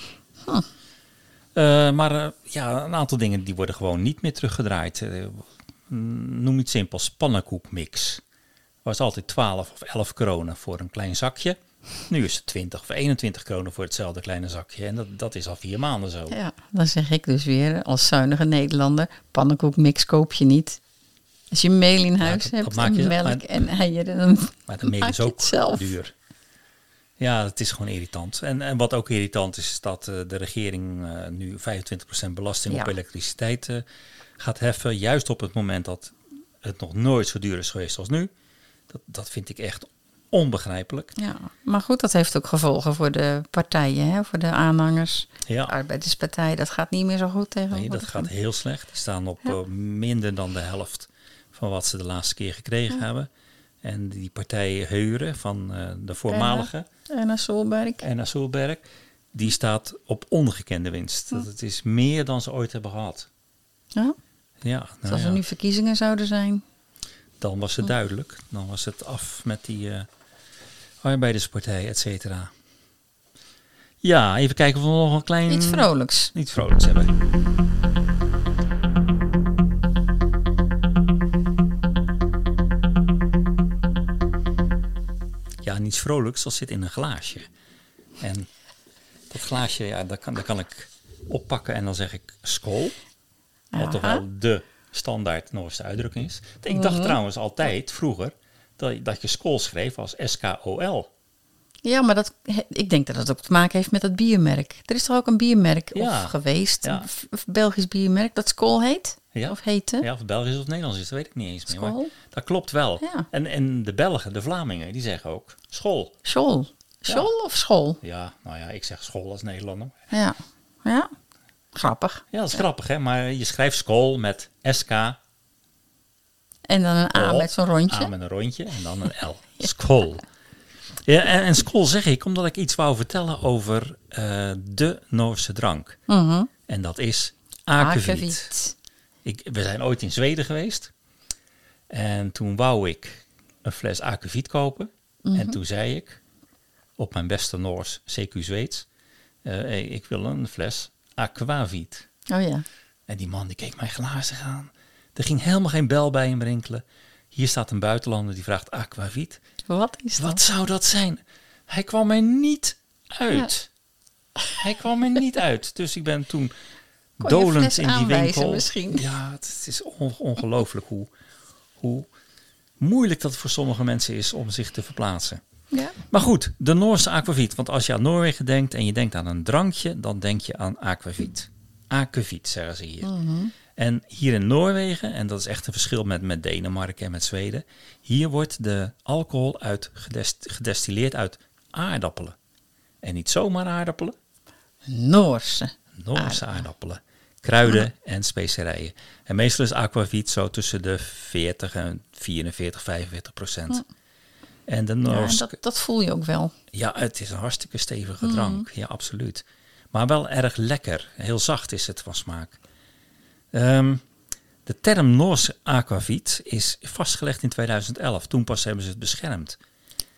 Eh, maar eh, ja, een aantal dingen die worden gewoon niet meer teruggedraaid. Eh, noem iets simpels, pannenkoekmix. Was altijd 12 of 11 kronen voor een klein zakje. Nu is het 20 of 21 kronen voor hetzelfde kleine zakje. En dat, dat is al vier maanden zo. Ja, dan zeg ik dus weer als zuinige Nederlander, pannenkoekmix koop je niet. Als je meel in huis dat- hebt, dat maak je- melk maar- en eieren, dan Maar de meel maak is je ook het zelf. duur. Ja, het is gewoon irritant. En, en wat ook irritant is, is dat eh, de regering eh, nu 25% belasting op elektriciteit eh, gaat heffen. Juist op het moment dat het nog nooit zo duur is geweest als nu. Dat, dat vind ik echt onbegrijpelijk. Ja, maar goed, dat heeft ook gevolgen voor de partijen, hè, voor de aanhangers. De Ja, Arbeiderspartij, dat gaat niet meer zo goed tegen. nee, dat gaat heel slecht. Die staan op minder dan de helft van wat ze de laatste keer gekregen hebben. En die partij Heuren van de voormalige En Solberg. Enna Solberg, die staat op ongekende winst. Dat het is meer dan ze ooit hebben gehad. Ja, Ja, dus nou als er ja, nu verkiezingen zouden zijn. dan was het duidelijk. Dan was het af met die eh, arbeiderspartij, et cetera. Ja, even kijken of we nog een klein... Iets vrolijks. Iets vrolijks hebben. Ja, niets vrolijks, dat zit in een glaasje. En dat glaasje, ja, dat kan, dat kan ik oppakken en dan zeg ik skool. Wat toch wel de standaard Noorse uitdrukking is. Ik dacht trouwens altijd, vroeger, dat, dat je skool schreef als S-K-O-L. Ja, maar dat, ik denk dat het ook te maken heeft met dat biermerk. Er is toch ook een biermerk Ja. of geweest, Ja. een Belgisch biermerk, dat Skool heet? Ja. Of heette? Ja, of Belgisch of Nederlands is, dat weet ik niet eens meer. Maar School? dat klopt wel. Ja. En, en de Belgen, de Vlamingen, die zeggen ook school. School. School of school? Ja, nou ja, ik zeg school als Nederlander. Ja. Ja. Grappig. Ja, dat is grappig, hè? Maar je schrijft school met SK, En dan een A met zo'n rondje. A met een rondje en dan een L. School. Ja, en, en school zeg ik omdat ik iets wou vertellen over eh, de Noorse drank. Mhm. En dat is akeviet. Ik, we zijn ooit in Zweden geweest. En toen wou ik een fles akeviet kopen. Mhm. En toen zei ik, op mijn beste Noors, CQ Zweeds, eh, hey, ik wil een fles aquavit. Oh ja. En die man die keek mij glazig aan. Er ging helemaal geen bel bij hem rinkelen. Hier staat een buitenlander die vraagt aquavit. Wat is dat? Wat zou dat zijn? Hij kwam er niet uit. Hij kwam er niet uit. Dus ik ben toen dolend in die winkel. misschien? Ja, het is on- ongelooflijk hoe, hoe moeilijk dat voor sommige mensen is om zich te verplaatsen. Ja. Maar goed, de Noorse aquavit. Want als je aan Noorwegen denkt en je denkt aan een drankje, dan denk je aan aquavit. Aquavit zeggen ze hier. En hier in Noorwegen, en dat is echt een verschil met, met Denemarken en met Zweden, hier wordt de alcohol uit gedest- gedestilleerd uit aardappelen. En niet zomaar aardappelen, Noorse. Noorse aardappelen. Kruiden en specerijen. En meestal is aquavit zo tussen de 40 en 44, 45 procent. En de Ja, Noorse dat, dat voel je ook wel. ja, het is een hartstikke stevige drank. Ja, absoluut. Maar wel erg lekker. Heel zacht is het van smaak. Ehm, de term Noorse aquavit is vastgelegd in 2011. Toen pas hebben ze het beschermd.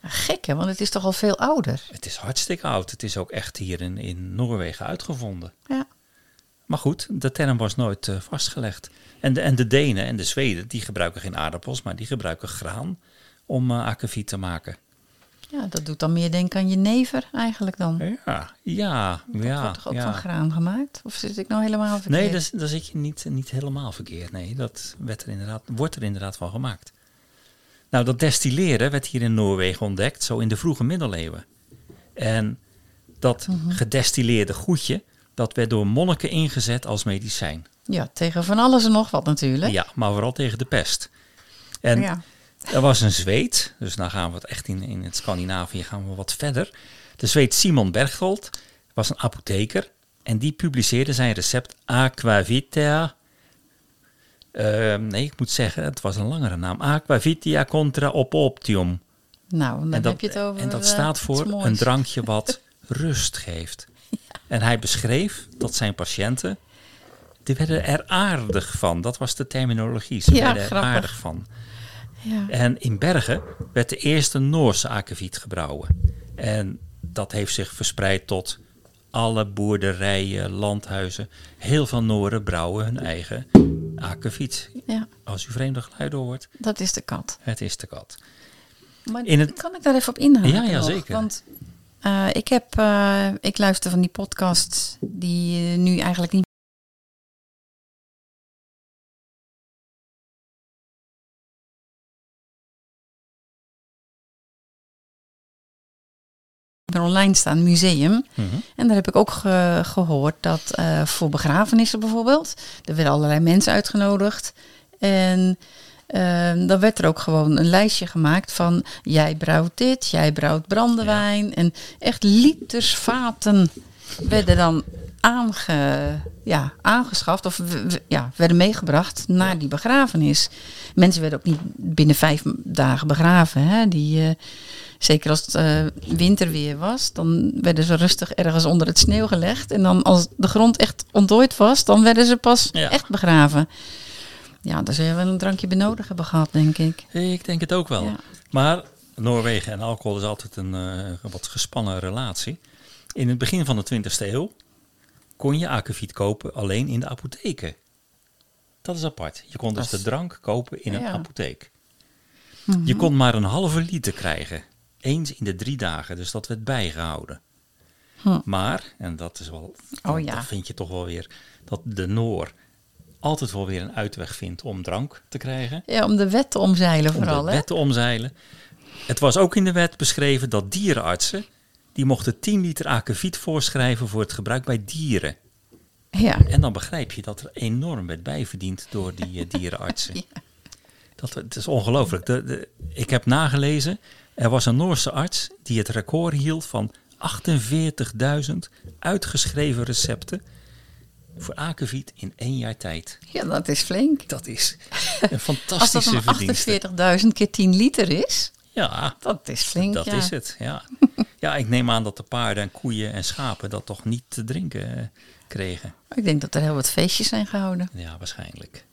Gek hè, want het is toch al veel ouder. Het is hartstikke oud. Het is ook echt hier in, in Noorwegen uitgevonden. Ja. Maar goed, de term was nooit eh, vastgelegd. En de, en de Denen en de Zweden, die gebruiken geen aardappels, maar die gebruiken graan om eh aquavit te maken. Ja, dat doet dan meer denken aan jenever eigenlijk dan. Ja, ja, Dat ja. wordt toch ook ja. van graan gemaakt? Of zit ik nou helemaal verkeerd? Nee, dat zit je niet, niet helemaal verkeerd. Nee, dat werd er inderdaad, wordt er inderdaad van gemaakt. Nou, dat destilleren werd hier in Noorwegen ontdekt, zo in de vroege middeleeuwen. En dat Mhm. gedestilleerde goedje, dat werd door monniken ingezet als medicijn. Ja, tegen van alles en nog wat natuurlijk. Ja, maar vooral tegen de pest. En Ja. er was een Zweed, dus nou gaan we het echt in, in het Scandinavië gaan we wat verder. De Zweed Simon Berghold was een apotheker en die publiceerde zijn recept Aquavitea. Ehm, nee, ik moet zeggen, het was een langere naam. Aquavitea contra opoptium. Nou, dan En dat, heb je het over... en dat eh, staat voor een drankje wat rust geeft. En hij beschreef dat zijn patiënten, die werden er aardig van. Dat was de terminologie. Ze Ja, werden er grappig. aardig van. Ja. En in Bergen werd de eerste Noorse akkefiet gebrouwen. En dat heeft zich verspreid tot alle boerderijen, landhuizen. Heel veel Nooren brouwen hun eigen akkefiet. ja, Als u vreemde geluiden hoort, dat is de kat. het is de kat. Maar In het- kan ik daar even op inhaken? Ja, ja, nog? zeker. Want eh, ik, heb, eh, ik luister van die podcasts die eh, nu eigenlijk niet meer online staan, museum. Mhm. En daar heb ik ook ge- gehoord dat eh, voor begrafenissen bijvoorbeeld, er werden allerlei mensen uitgenodigd. En ehm, dan werd er ook gewoon een lijstje gemaakt van jij brouwt dit, jij brouwt brandewijn. En echt liters vaten werden dan aange, ja, aangeschaft of ja, werden meegebracht naar die begrafenis. Mensen werden ook niet binnen vijf dagen begraven. Hè? Die, eh, zeker als het eh, winterweer was, dan werden ze rustig ergens onder het sneeuw gelegd. En dan als de grond echt ontdooid was, dan werden ze pas Ja. echt begraven. Ja, daar zullen we wel een drankje bij nodig hebben gehad, denk ik. Ik denk het ook wel. Ja. Maar Noorwegen en alcohol is altijd een eh, wat gespannen relatie. In het begin van de 20e eeuw kon je akkefiet kopen alleen in de apotheken. Dat is apart. Je kon dus de drank kopen in een apotheek. Mhm. Je kon maar een halve liter krijgen. Eens in de drie dagen. Dus dat werd bijgehouden. Hm. Maar, en dat is wel, Oh ja. dat vind je toch wel weer, dat de Noor altijd wel weer een uitweg vindt om drank te krijgen Ja, om de wet te omzeilen om vooral, de hè? wet te omzeilen. Het was ook in de wet beschreven dat dierenartsen die mochten 10 liter akkefiet voorschrijven voor het gebruik bij dieren. Ja. En dan begrijp je dat er enorm werd bijverdiend door die eh, dierenartsen. Ja. Dat, het is ongelooflijk. Ik heb nagelezen, er was een Noorse arts die het record hield van 48.000 uitgeschreven recepten voor akkefiet in één jaar tijd. ja, dat is flink. Dat is een Als dat fantastische verdienste. 48.000 keer 10 liter is, Ja, dat is flink, Dat ja. is het, ja. ja, ik neem aan dat de paarden en koeien en schapen dat toch niet te drinken eh, kregen. Ik denk dat er heel wat feestjes zijn gehouden. Ja, waarschijnlijk.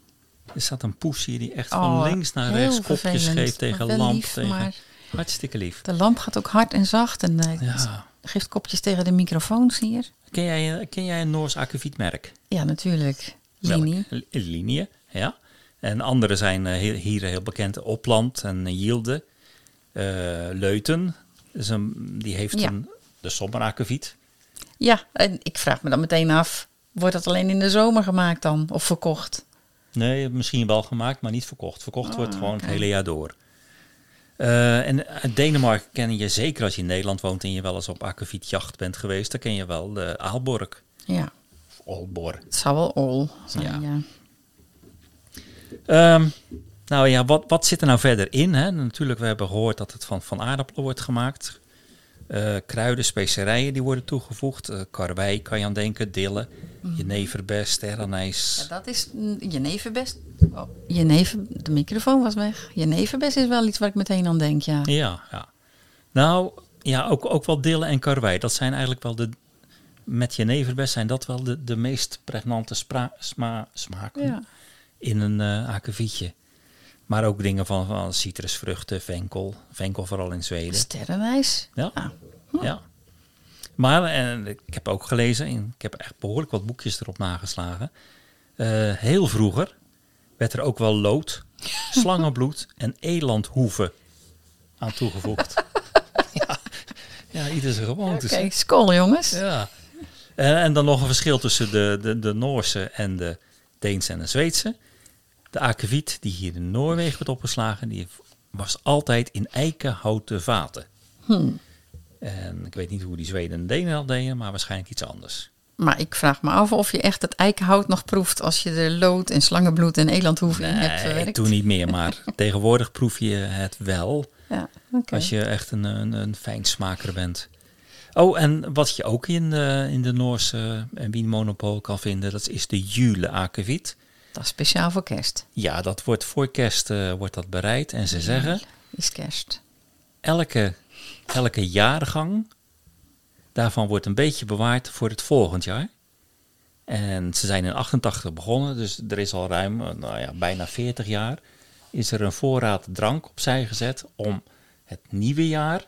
Er staat een poes hier die echt Oh, van links naar rechts kopjes geeft tegen lamp. lief, tegen... maar- Hartstikke lief. De lamp gaat ook hard en zacht en eh, Ja. geeft kopjes tegen de microfoons hier. Ken jij, eh, ken jij een Noors akkefietmerk? Ja, natuurlijk. Linie. Linie, ja. En andere zijn hier heel bekend. Opland en Yielde. Eh, Leuten, is een, die heeft Ja. een, de sommerakkefiet. Ja, en ik vraag me dan meteen af, wordt dat alleen in de zomer gemaakt dan? Of verkocht? Nee, misschien wel gemaakt, maar niet verkocht. Verkocht Ah, wordt gewoon het hele jaar door. Eh, en uit Denemarken ken je zeker als je in Nederland woont en je wel eens op akkefietjacht bent geweest, dan ken je wel de Aalborg. Ja, Of het zou wel ol zijn, Ja. ja. Ehm, nou ja, wat, wat zit er nou verder in? Hè? Natuurlijk, we hebben gehoord dat het van, van aardappelen wordt gemaakt. Eh, kruiden, specerijen die worden toegevoegd. Eh karwei kan je aan denken, dille, jeneverbes, sterrenijs. Ja, dat is jeneverbest. Oh, jenever, de microfoon was weg. Jeneverbest is wel iets waar ik meteen aan denk, ja. Ja, ja. Nou, ja, ook, ook wel dille en karwei. Dat zijn eigenlijk wel de, met jeneverbes zijn dat wel de, de meest pregnante spra, sma, smaken Ja. in een akkefietje. Maar ook dingen van, van citrusvruchten, venkel. Venkel vooral in Zweden. Sterrenijs. Ja. Ah, Ja. Maar en ik heb ook gelezen, en ik heb echt behoorlijk wat boekjes erop nageslagen. Eh, heel vroeger werd er ook wel lood, slangenbloed en elandhoeven aan toegevoegd. ja. Ja, ieder zijn gewoontes. Oké, school jongens. Ja. En, en dan nog een verschil tussen de, de, de Noorse en de Deense en de Zweedse. De akeviet die hier in Noorwegen werd opgeslagen, die was altijd in eikenhouten vaten. Hmm. En ik weet niet hoe die Zweden en Denen dat deden, maar waarschijnlijk iets anders. Maar ik vraag me af of je echt het eikenhout nog proeft als je er lood en slangenbloed en elandhoef in hebt Nee, verwerkt. ik doe niet meer, maar tegenwoordig proef je het wel Ja, als je echt een, een, een fijnsmaker bent. Oh, en wat je ook in de, in de Noorse wienmonopool kan vinden, dat is de Jule akeviet. Dat is speciaal voor kerst. Ja, dat wordt voor kerst eh, wordt dat bereid. En ze zeggen, Is kerst. elke, elke jaargang, daarvan wordt een beetje bewaard voor het volgend jaar. En ze zijn in 88 begonnen, dus er is al ruim, eh, nou ja, bijna 40 jaar, is er een voorraad drank opzij gezet om het nieuwe jaar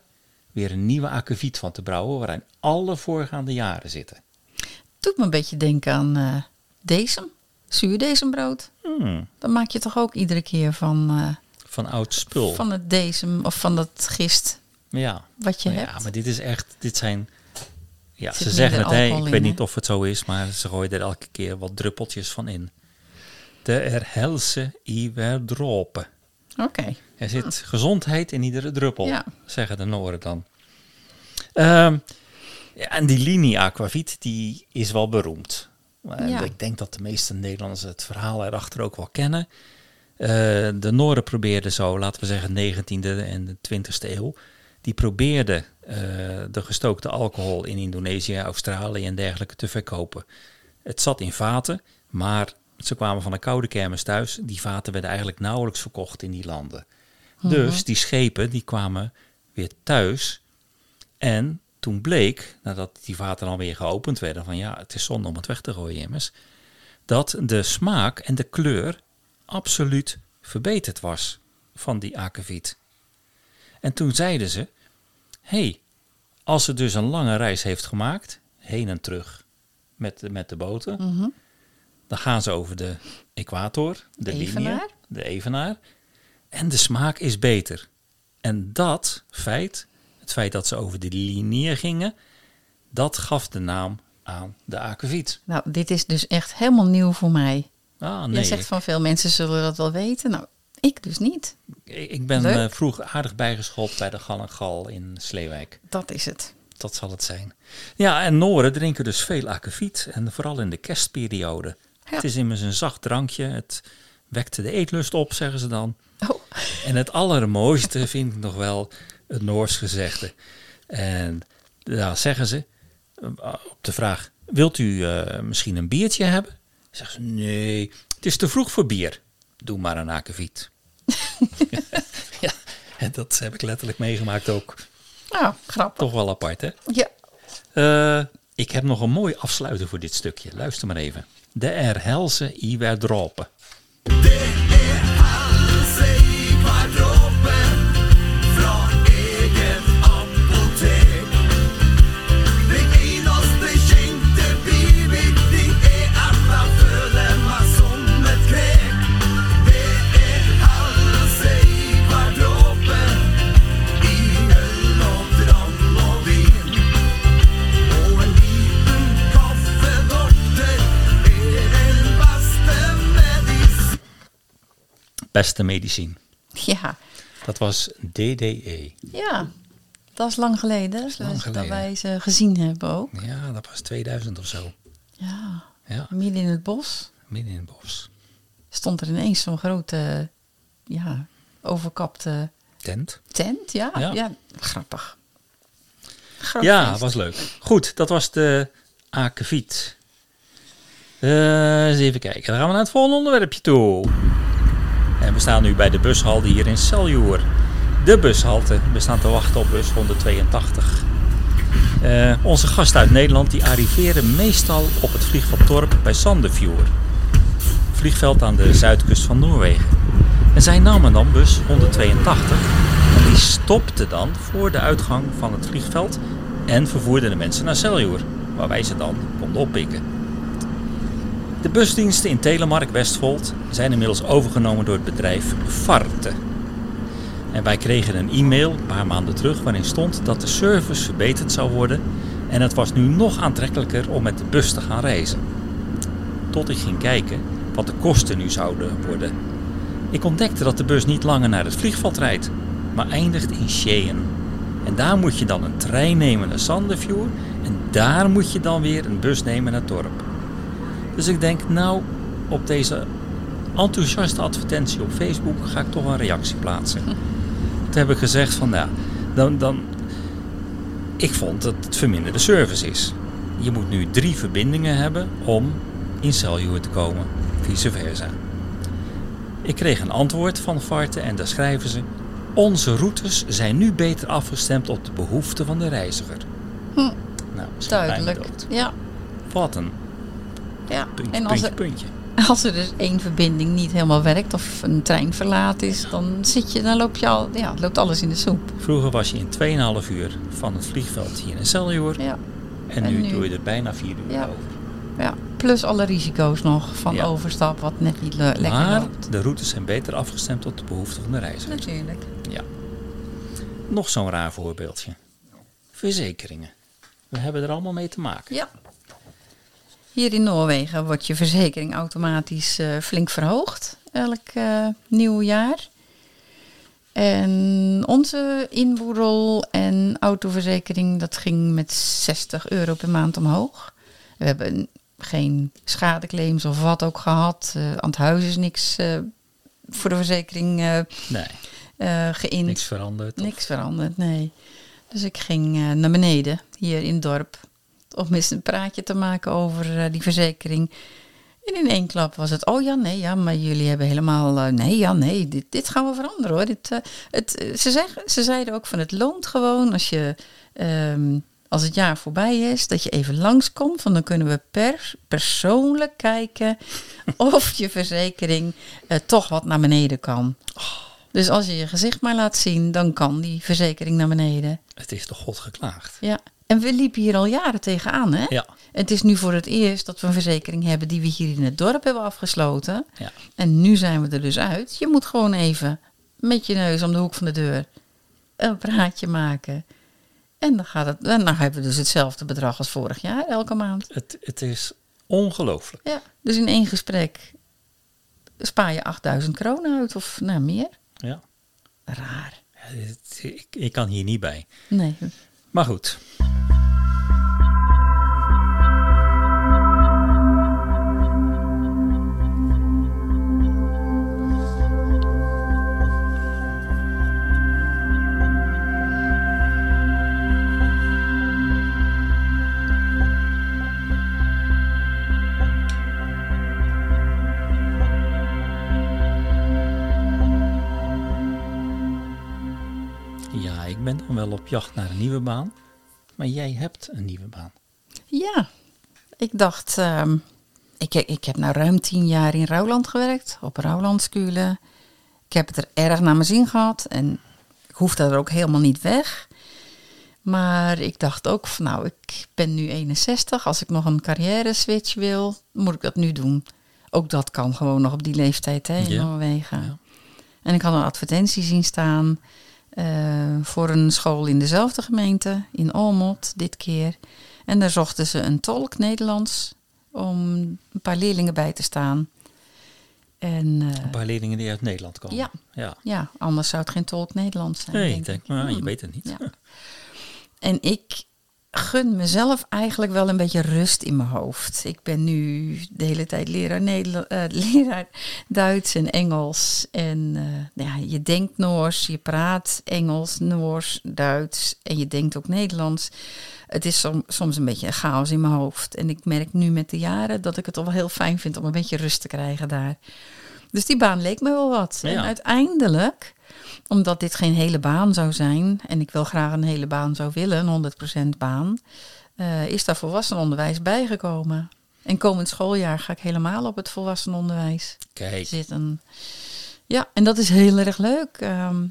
weer een nieuwe akkeviet van te brouwen, waarin alle voorgaande jaren zitten. Doet me een beetje denken aan eh dezem. Zuurdezembrood. Hmm, Dan maak je toch ook iedere keer van, eh, van oud spul. van het dezem of van dat gist ja. wat je hebt. Ja, maar dit is echt, dit zijn. Ja, ze zeggen het, alcohol ik in, weet niet of het zo is, maar ze gooien er elke keer wat druppeltjes van in. De erhelse iverdropen. Oké. Er zit gezondheid in iedere druppel, Ja. zeggen de Noren dan. Ehm, ja, en die linie aquavit, die is wel beroemd. En Ja. Ik denk dat de meeste Nederlanders het verhaal erachter ook wel kennen. Eh, de Noren probeerden zo, laten we zeggen 19e en de 20e eeuw, die probeerden eh, de gestookte alcohol in Indonesië, Australië en dergelijke te verkopen. Het zat in vaten, maar ze kwamen van een koude kermis thuis. Die vaten werden eigenlijk nauwelijks verkocht in die landen. Dus die schepen die kwamen weer thuis. En toen bleek, nadat die vaten alweer geopend werden, van ja, het is zonde om het weg te gooien immers, dat de smaak en de kleur absoluut verbeterd was van die akeviet. En toen zeiden ze, hé, hey, als ze dus een lange reis heeft gemaakt, heen en terug met, de- met de boten, Mhm. dan gaan ze over de equator, de Evenaar? linie, de evenaar, en de smaak is beter. En dat feit, het feit dat ze over de linie gingen, dat gaf de naam aan de akeviet. Nou, dit is dus echt helemaal nieuw voor mij. Ah, Jij nee, zegt van veel mensen zullen dat wel weten. Nou, ik dus niet. ik, ben Leuk. eh, vroeg aardig bijgeschoold bij de Gal en Gal in Sleewijk. Dat is het. Dat zal het zijn. Ja, en Noren drinken dus veel akeviet. En vooral in de kerstperiode. Ja. Het is immers een zacht drankje. Het wekte de eetlust op, zeggen ze dan. Oh, En het allermooiste vind ik nog wel het Noors gezegde. En daar zeggen ze op de vraag: Wilt u eh, misschien een biertje hebben? Zeggen ze: Nee, het is te vroeg voor bier. Doe maar een akeviet. ja, en dat heb ik letterlijk meegemaakt ook. nou, grappig. Toch wel apart, hè? Ja. Eh, ik heb nog een mooi afsluiter voor dit stukje. Luister maar even. De Erhelse Iwerdropen. Beste medicijn. Ja. Dat was DDE. Ja. Dat is lang geleden. is lang geleden. Dat wij ze gezien hebben ook. Ja, dat was 2000 of zo. Ja. Ja, Midden in het bos midden in het bos. stond er ineens zo'n grote, ja, overkapte Tent. tent. Ja, Ja. ja. grappig. Groot Ja, was leuk. Goed, dat was de akeviet. Eh, eens even kijken. Dan gaan we naar het volgende onderwerpje toe. En we staan nu bij de bushalte hier in Seljoer. De bushalte. We staan te wachten op bus 182. Eh, onze gasten uit Nederland die arriveren meestal op het vliegveld Torp bij Sandefjord. Vliegveld aan de zuidkust van Noorwegen. En zij namen dan bus 182 en die stopte dan voor de uitgang van het vliegveld en vervoerde de mensen naar Seljoer, waar wij ze dan konden oppikken. De busdiensten in Telemark Westfold zijn inmiddels overgenomen door het bedrijf Varte. En wij kregen een e-mail een paar maanden terug waarin stond dat de service verbeterd zou worden en het was nu nog aantrekkelijker om met de bus te gaan reizen. Tot ik ging kijken wat de kosten nu zouden worden. Ik ontdekte dat de bus niet langer naar het vliegveld rijdt, maar eindigt in Cheyenne. En daar moet je dan een trein nemen naar Sandefjord en daar moet je dan weer een bus nemen naar het dorp. Dus ik denk, nou, op deze enthousiaste advertentie op Facebook ga ik toch een reactie plaatsen. Toen heb ik gezegd van, nou, dan, dan, ik vond dat het verminderde service is. Je moet nu drie verbindingen hebben om in Celjoer te komen, vice versa. Ik kreeg een antwoord van Varte en daar schrijven ze... Onze routes zijn nu beter afgestemd op de behoeften van de reiziger. Hm, Nou, duidelijk. Ja, Wat een ja. puntje, en als puntje, er, puntje. als er dus één verbinding niet helemaal werkt of een trein verlaat is, dan zit je, dan loop je al, ja, loopt alles in de soep. Vroeger was je in 2,5 uur van het vliegveld hier in Celjoer. Ja, En, En nu, nu- doe je er bijna 4 uur Ja. over. ja. Plus alle risico's nog van Ja. overstap wat net niet le- lekker Maar loopt. de routes zijn beter afgestemd op de behoeften van de reiziger. Natuurlijk. Ja. Nog zo'n raar voorbeeldje. Verzekeringen. We hebben er allemaal mee te maken. Ja. Hier in Noorwegen wordt je verzekering automatisch eh, flink verhoogd. Elk eh, nieuw jaar. En onze inboedel en autoverzekering, dat ging met 60 euro per maand omhoog. We hebben geen schadeclaims of wat ook gehad. Eh, aan het huis is niks voor de verzekering Nee, geïnd. niks veranderd. Niks veranderd, nee. Dus ik ging naar beneden, hier in het dorp, om eens een praatje te maken over eh, die verzekering. En in één klap was het, oh ja, nee, ja, maar jullie hebben helemaal, eh, nee, ja, nee, dit, dit gaan we veranderen hoor. Dit, eh, het, ze, zeggen, ze zeiden ook van het loont gewoon als je, ehm, als het jaar voorbij is, dat je even langskomt, want dan kunnen we per persoonlijk kijken of je verzekering toch wat naar beneden kan. Dus als je je gezicht maar laat zien, dan kan die verzekering naar beneden. Het is toch God geklaagd. Ja. En we liepen hier al jaren tegenaan, hè? Ja. Het is nu voor het eerst dat we een verzekering hebben die we hier in het dorp hebben afgesloten. Ja. En nu zijn we er dus uit. Je moet gewoon even met je neus om de hoek van de deur een praatje maken. En dan, gaat het, en dan hebben we dus hetzelfde bedrag als vorig jaar, elke maand. Het, het is ongelooflijk. Ja. Dus in één gesprek spaar je 8000 kronen uit of nou, meer. Ja. Raar. Ja, ik, ik kan hier niet bij. Nee. Maar goed. Ja, ik ben dan wel op jacht naar een nieuwe baan. Maar jij hebt een nieuwe baan. Ja, ik dacht, ehm, ik, ik heb nou ruim tien jaar in Rouwland gewerkt, op Rouwlandskulen. Ik heb het er erg naar mijn zin gehad en ik hoefde er ook helemaal niet weg. Maar ik dacht ook van nou, ik ben nu 61. Als ik nog een carrière switch wil, moet ik dat nu doen. Ook dat kan gewoon nog op die leeftijd hè, in Noorwegen. ja. En ik had een advertentie zien staan voor een school in dezelfde gemeente, in Olmot dit keer. En daar zochten ze een tolk Nederlands om een paar leerlingen bij te staan. En eh, Een paar leerlingen die uit Nederland komen. Ja. ja. ja, anders zou het geen tolk Nederlands zijn. Nee, denk ik denk, maar je Hmm. weet het niet. Ja. En ik gun mezelf eigenlijk wel een beetje rust in mijn hoofd. Ik ben nu de hele tijd leraar, Nederla- eh, leraar Duits en Engels. En eh, ja, je denkt Noors, je praat Engels, Noors, Duits en je denkt ook Nederlands. Het is som- soms een beetje een chaos in mijn hoofd. En ik merk nu met de jaren dat ik het toch wel heel fijn vind om een beetje rust te krijgen daar. Dus die baan leek me wel wat. En uiteindelijk, omdat dit geen hele baan zou zijn, en ik wel graag een hele baan zou willen, een 100% baan, eh, is daar volwassenenonderwijs bijgekomen. En komend schooljaar ga ik helemaal op het volwassenenonderwijs Kijk, zitten. Ja, en dat is heel erg leuk. Ehm,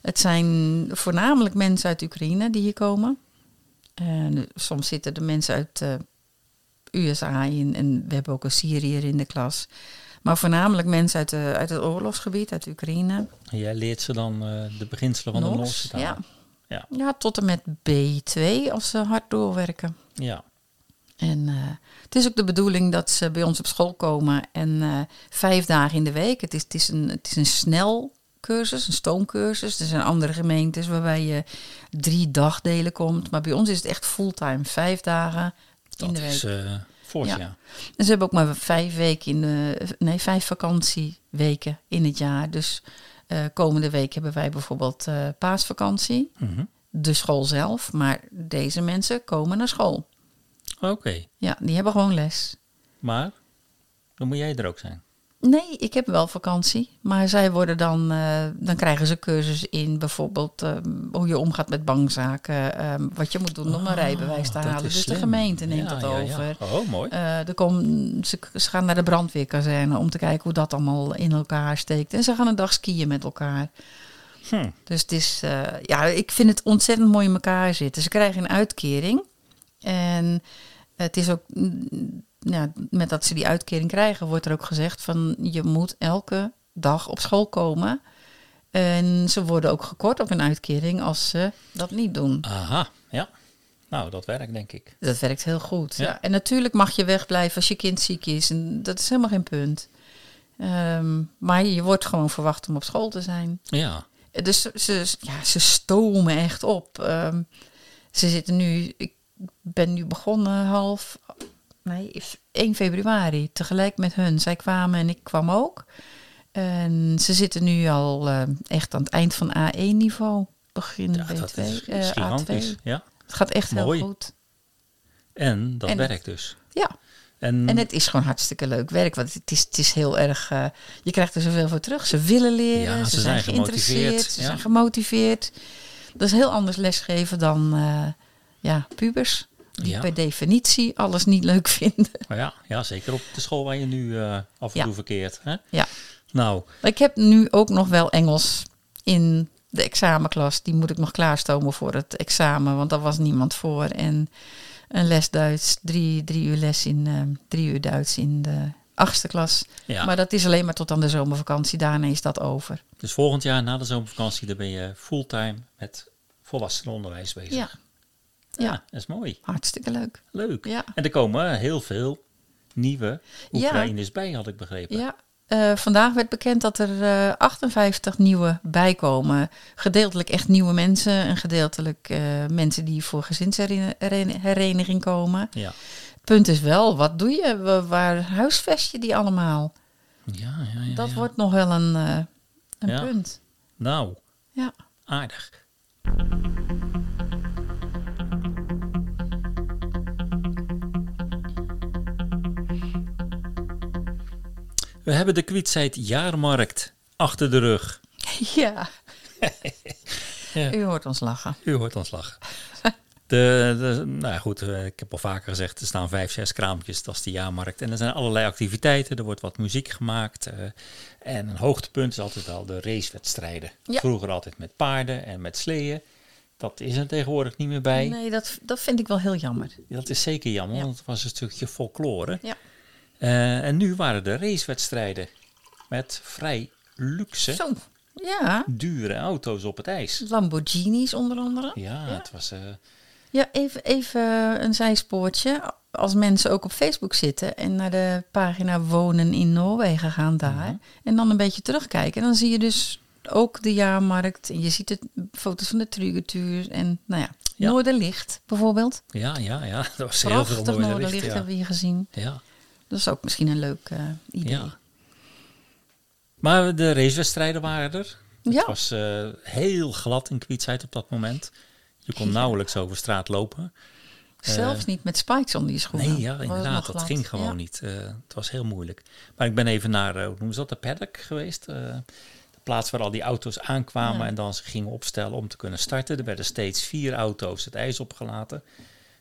het zijn voornamelijk mensen uit Oekraïne die hier komen. En soms zitten er mensen uit de USA in en we hebben ook een Syriër in de klas. Maar voornamelijk mensen uit, de, uit het oorlogsgebied, uit Oekraïne. En jij leert ze dan eh, de beginselen van de Noorse taal. ja. Ja. Ja, tot en met B2 als ze hard doorwerken. Ja. En eh, het is ook de bedoeling dat ze bij ons op school komen en eh, vijf dagen in de week. Het is, het is een, het is een snelcursus, een stoomcursus. Er zijn andere gemeentes waarbij je drie dagdelen komt. Maar bij ons is het echt fulltime, vijf dagen in Dat de week. is ja. Ja. En ze hebben ook maar vijf weken in de, nee, vijf vakantieweken in het jaar. Dus eh, komende week hebben wij bijvoorbeeld eh, paasvakantie, Mhm. de school zelf. Maar deze mensen komen naar school. Oké. Ja, die hebben gewoon les. Maar dan moet jij er ook zijn. Nee, ik heb wel vakantie. Maar zij worden dan, eh, dan krijgen ze cursus in bijvoorbeeld eh, hoe je omgaat met bankzaken. eh, wat je moet doen om een rijbewijs te halen. Dus de gemeente neemt Ja, dat ja, ja. over. Oh, mooi. Eh, er kom, ze, ze gaan naar de brandweerkazerne om te kijken hoe dat allemaal in elkaar steekt. En ze gaan een dag skiën met elkaar. Hm. Dus het is, ja, ik vind het ontzettend mooi in elkaar zitten. Ze krijgen een uitkering. En het is ook, mm, ja, met dat ze die uitkering krijgen, wordt er ook gezegd van je moet elke dag op school komen. En ze worden ook gekort op een uitkering als ze dat niet doen. Aha, ja. Nou, dat werkt denk ik. Dat werkt heel goed. Ja. Ja. En natuurlijk mag je wegblijven als je kind ziek is. En dat is helemaal geen punt. Ehm, maar je wordt gewoon verwacht om op school te zijn. Ja. Dus ze, ze- ja, ze stomen echt op. Ehm, ze zitten nu, ik ben nu begonnen half, nee, 1 februari, tegelijk met hun. Zij kwamen en ik kwam ook. En ze zitten nu al eh, echt aan het eind van A1-niveau. Begin Ja, B2, dat is, eh, is gigantisch. A2. Ja. Het gaat echt Mooi. heel goed. En dat En- werkt dus. Ja. En, En het is gewoon hartstikke leuk werk. Want het is, het is heel erg. eh, je krijgt er zoveel voor terug. Ze willen leren. Ja, ze, ze zijn, zijn geïnteresseerd. Ze ja. zijn gemotiveerd. Dat is heel anders lesgeven dan ja, pubers. Die Ja. per definitie alles niet leuk vinden. Ja, ja, zeker op de school waar je nu eh, af en Ja. toe verkeert. Hè? Ja. Nou, ik heb nu ook nog wel Engels in de examenklas. Die moet ik nog klaarstomen voor het examen. Want daar was niemand voor. En een les Duits. Drie, drie uur les in eh, drie uur Duits in de achtste klas. Ja. Maar dat is alleen maar tot aan de zomervakantie. Daarna is dat over. dus volgend jaar na de zomervakantie, dan ben je fulltime met volwassenenonderwijs bezig. Ja. Ja, dat is mooi. Hartstikke leuk. Leuk. Ja. En er komen heel veel nieuwe Ja. Oekraïners bij, had ik begrepen. Ja. Eh, vandaag werd bekend dat er eh, 58 nieuwe bijkomen. Gedeeltelijk echt nieuwe mensen en gedeeltelijk eh, mensen die voor gezinshereniging komen. Ja. Het punt is wel, wat doe je? Wa- Waar huisvest je die allemaal? Ja, ja, ja. dat ja. wordt nog wel een, eh, een punt. Nou, Ja. aardig. We hebben de kwietzijd jaarmarkt achter de rug. ja. Ja. U hoort ons lachen. U hoort ons lachen. De, de, nou ja, goed, eh, ik heb al vaker gezegd, er staan vijf, zes kraampjes, dat is de jaarmarkt. En er zijn allerlei activiteiten, er wordt wat muziek gemaakt. eh, en een hoogtepunt is altijd wel de racewedstrijden. Ja. Vroeger altijd met paarden en met sleeën. Dat is er tegenwoordig niet meer bij. Nee, dat, dat vind ik wel heel jammer. Dat is zeker jammer, Ja. want het was een stukje folklore. Ja. Eh, en nu waren de racewedstrijden met vrij luxe, Zo, ja. dure auto's op het ijs. Lamborghinis onder andere. Ja, het was... eh, Ja, even, even een zijspoortje. Als mensen ook op Facebook zitten en naar de pagina Wonen in Noorwegen gaan daar. Mhm. En dan een beetje terugkijken. Dan zie je dus ook de jaarmarkt. En je ziet het, foto's van de Trugetuur. En nou ja, Ja. Noorderlicht bijvoorbeeld. ja, ja, ja, dat was heel veel Noorderlicht licht. Ja. hebben we hier gezien. Ja. Dat is ook misschien een leuk eh, idee. Ja. Maar de racewedstrijden waren er. Het Ja. was eh, heel glad in Kwietsheid op dat moment. Je kon nauwelijks over straat lopen. Zelfs niet met spikes onder je schoenen. Nee, ja, inderdaad. Dat ging gewoon Ja. niet. Eh, het was heel moeilijk. Maar ik ben even naar, eh, hoe noemen ze dat, de paddock geweest. Eh, de plaats waar al die auto's aankwamen en dan ze gingen opstellen om te kunnen starten. Er werden steeds vier auto's het ijs opgelaten.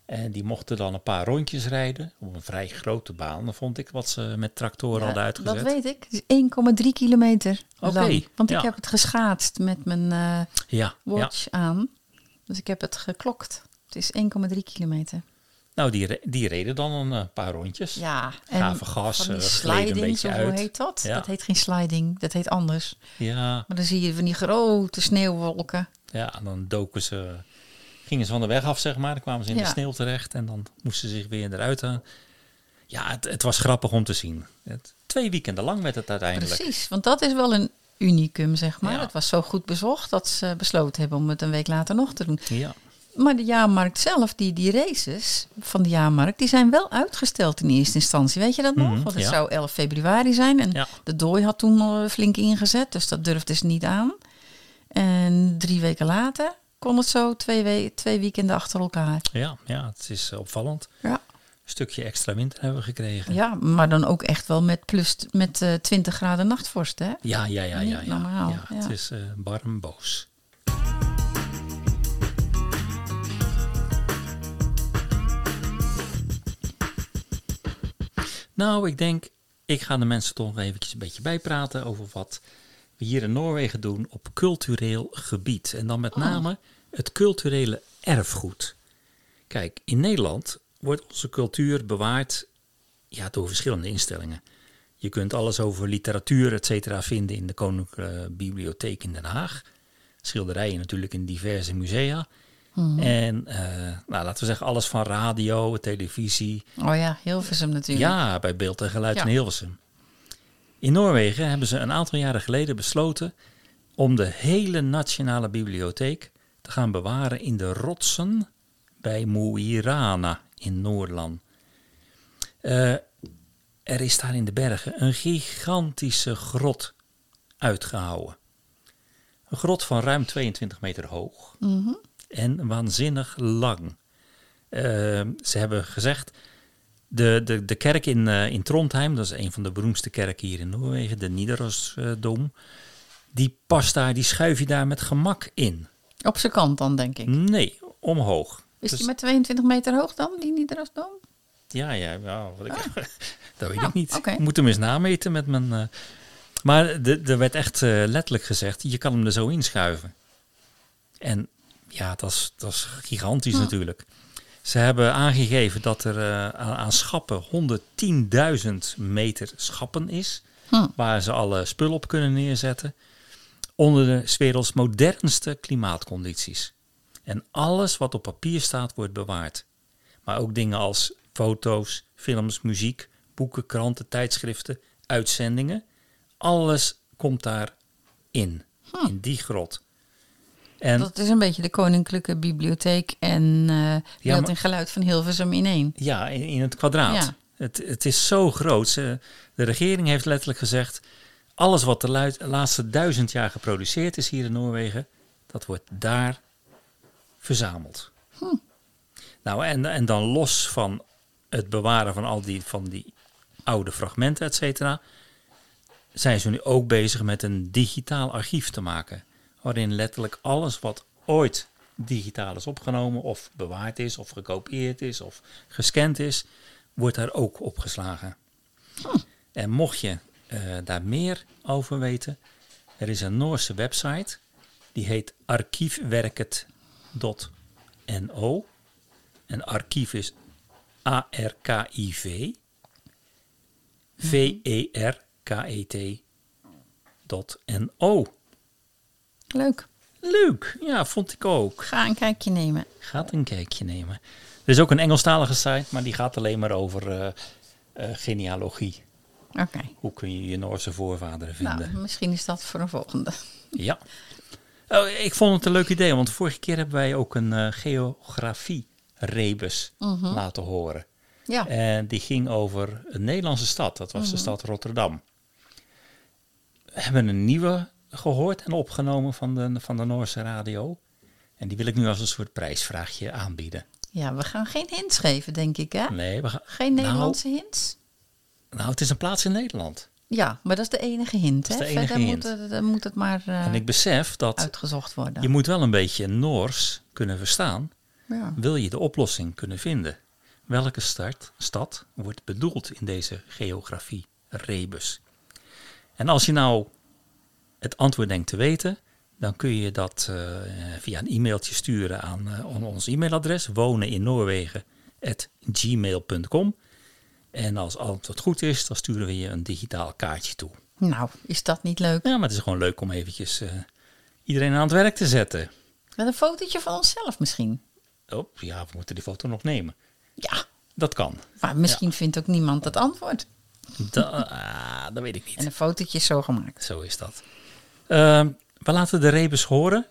En die mochten dan een paar rondjes rijden op een vrij grote baan. Dan vond ik wat ze met tractoren Ja, hadden uitgezet. Dat weet ik. Het is 1,3 kilometer Oké. Want ja. ik heb het geschaatst met mijn eh, Ja, watch aan. Dus ik heb het geklokt. Het is 1,3 kilometer. Nou, die, die reden dan een eh, paar rondjes. Ja, en Gaven gas, eh, gleden een sliding, beetje zo, uit. hoe heet dat? Dat heet geen sliding, dat heet anders. Ja, Maar dan zie je van die grote sneeuwwolken. ja, en dan doken ze, gingen ze van de weg af, zeg maar. Dan kwamen ze in de sneeuw terecht en dan moesten ze zich weer eruit. Ja, het, het was grappig om te zien. Het, twee weekenden lang werd het uiteindelijk. Precies, want dat is wel een unicum, zeg maar. Ja. Het was zo goed bezocht dat ze besloten hebben om het een week later nog te doen. Ja, Maar de jaarmarkt zelf, die, die races van de jaarmarkt, die zijn wel uitgesteld in eerste instantie. Weet je dat nog? Mhm, Want het ja. zou 11 februari zijn. En Ja. de dooi had toen al flink ingezet, dus dat durfde ze niet aan. En drie weken later kon het zo twee, we twee weekenden achter elkaar. ja, ja, het is eh, opvallend. Ja. Een stukje extra winter hebben we gekregen. ja, maar dan ook echt wel met plus met eh 20 graden nachtvorst, hè? Ja, ja, ja, ja. Ja. normaal, ja, Het ja. is eh barm boos. Nou, ik denk, ik ga de mensen toch nog eventjes een beetje bijpraten over wat hier in Noorwegen doen op cultureel gebied. En dan met name het culturele erfgoed. Kijk, in Nederland wordt onze cultuur bewaard ja, door verschillende instellingen. Je kunt alles over literatuur, et cetera, vinden in de Koninklijke Bibliotheek in Den Haag. Schilderijen natuurlijk in diverse musea. En eh, nou, laten we zeggen, alles van radio, televisie. Oh ja, Hilversum natuurlijk. Ja, bij Beeld en Geluid Ja. in Hilversum. In Noorwegen hebben ze een aantal jaren geleden besloten om de hele nationale bibliotheek te gaan bewaren in de rotsen bij Mo i Rana in Noordland. Eh, er is daar in de bergen een gigantische grot uitgehouden. Een grot van ruim 22 meter hoog en waanzinnig lang. Eh, ze hebben gezegd, de, de, de kerk in, eh, in Trondheim, dat is een van de beroemdste kerken hier in Noorwegen, de Nidarosdoom, die past daar, die schuif je daar met gemak in. Op zijn kant dan, denk ik. Nee, omhoog. Is Dus- die met 22 meter hoog dan, die Nidarosdoom? Ja, ja, ja wat ik, dat weet ik niet. oké. Ik moet hem eens nameten met mijn... eh, maar de- er werd echt eh, letterlijk gezegd, je kan hem er zo inschuiven. En ja, dat is, dat is gigantisch natuurlijk. Ze hebben aangegeven dat er eh, aan, schappen 110.000 meter schappen is. Hm. Waar ze alle spullen op kunnen neerzetten. Onder de werelds modernste klimaatcondities. En alles wat op papier staat wordt bewaard. Maar ook dingen als foto's, films, muziek, boeken, kranten, tijdschriften, uitzendingen. Alles komt daar in, in die grot. En Dat is een beetje de Koninklijke Bibliotheek en beeld maar- en geluid van Hilversum in één. ja, in, in het kwadraat. Ja. Het, het is zo groot. De regering heeft letterlijk gezegd... alles wat de laatste duizend jaar geproduceerd is hier in Noorwegen... dat wordt daar verzameld. Nou, en, en dan los van het bewaren van al die, van die oude fragmenten, et cetera... zijn ze nu ook bezig met een digitaal archief te maken. Waarin letterlijk alles wat ooit digitaal is opgenomen... of bewaard is, of gekopieerd is, of gescand is... wordt daar ook opgeslagen. En mocht je eh, daar meer over weten... er is een Noorse website... die heet archiefwerket.no... En archief is A-R-K-I-V. V-E-R-K-E-T. N-O. Leuk. Leuk. Ja, vond ik ook. Ga een kijkje nemen. Gaat een kijkje nemen. Er is ook een Engelstalige site, maar die gaat alleen maar over eh, eh, genealogie. Oké. Hoe kun je je Noorse voorvaderen vinden? Nou, misschien is dat voor een volgende. Ja. Oh, ik vond het een leuk idee, want vorige keer hebben wij ook een eh, geografie-rebus laten horen. Ja. En die ging over een Nederlandse stad. Dat was de stad Rotterdam. We hebben een nieuwe gehoord en opgenomen van de, van de Noorse radio. En die wil ik nu als een soort prijsvraagje aanbieden. ja, we gaan geen hints geven, denk ik, hè? Nee, we gaan. Geen Nou, Nederlandse hints? Nou, het is een plaats in Nederland. Ja, maar dat is de enige hint, Dat hè? is de enige Verder hint. Moet, het, dan moet het maar eh, En ik besef dat uitgezocht worden. je moet wel een beetje Noors kunnen verstaan. ja. Wil je de oplossing kunnen vinden? Welke start, stad wordt bedoeld in deze geografie-rebus? En als je nou het antwoord denkt te weten, dan kun je dat eh, via een e-mailtje sturen aan, eh, aan ons e-mailadres wonen in Noorwegen gmail.com. En als alles wat goed is, dan sturen we je een digitaal kaartje toe. Nou, is dat niet leuk? Ja, maar het is gewoon leuk om eventjes eh, iedereen aan het werk te zetten. Met een fotootje van onszelf misschien. Oh, ja, we moeten die foto nog nemen. Ja, Dat kan. maar misschien vindt ook niemand het antwoord. Da, ah, dat weet ik niet. En een fotootje is zo gemaakt. Zo is dat. Ehm, we laten de rebus horen,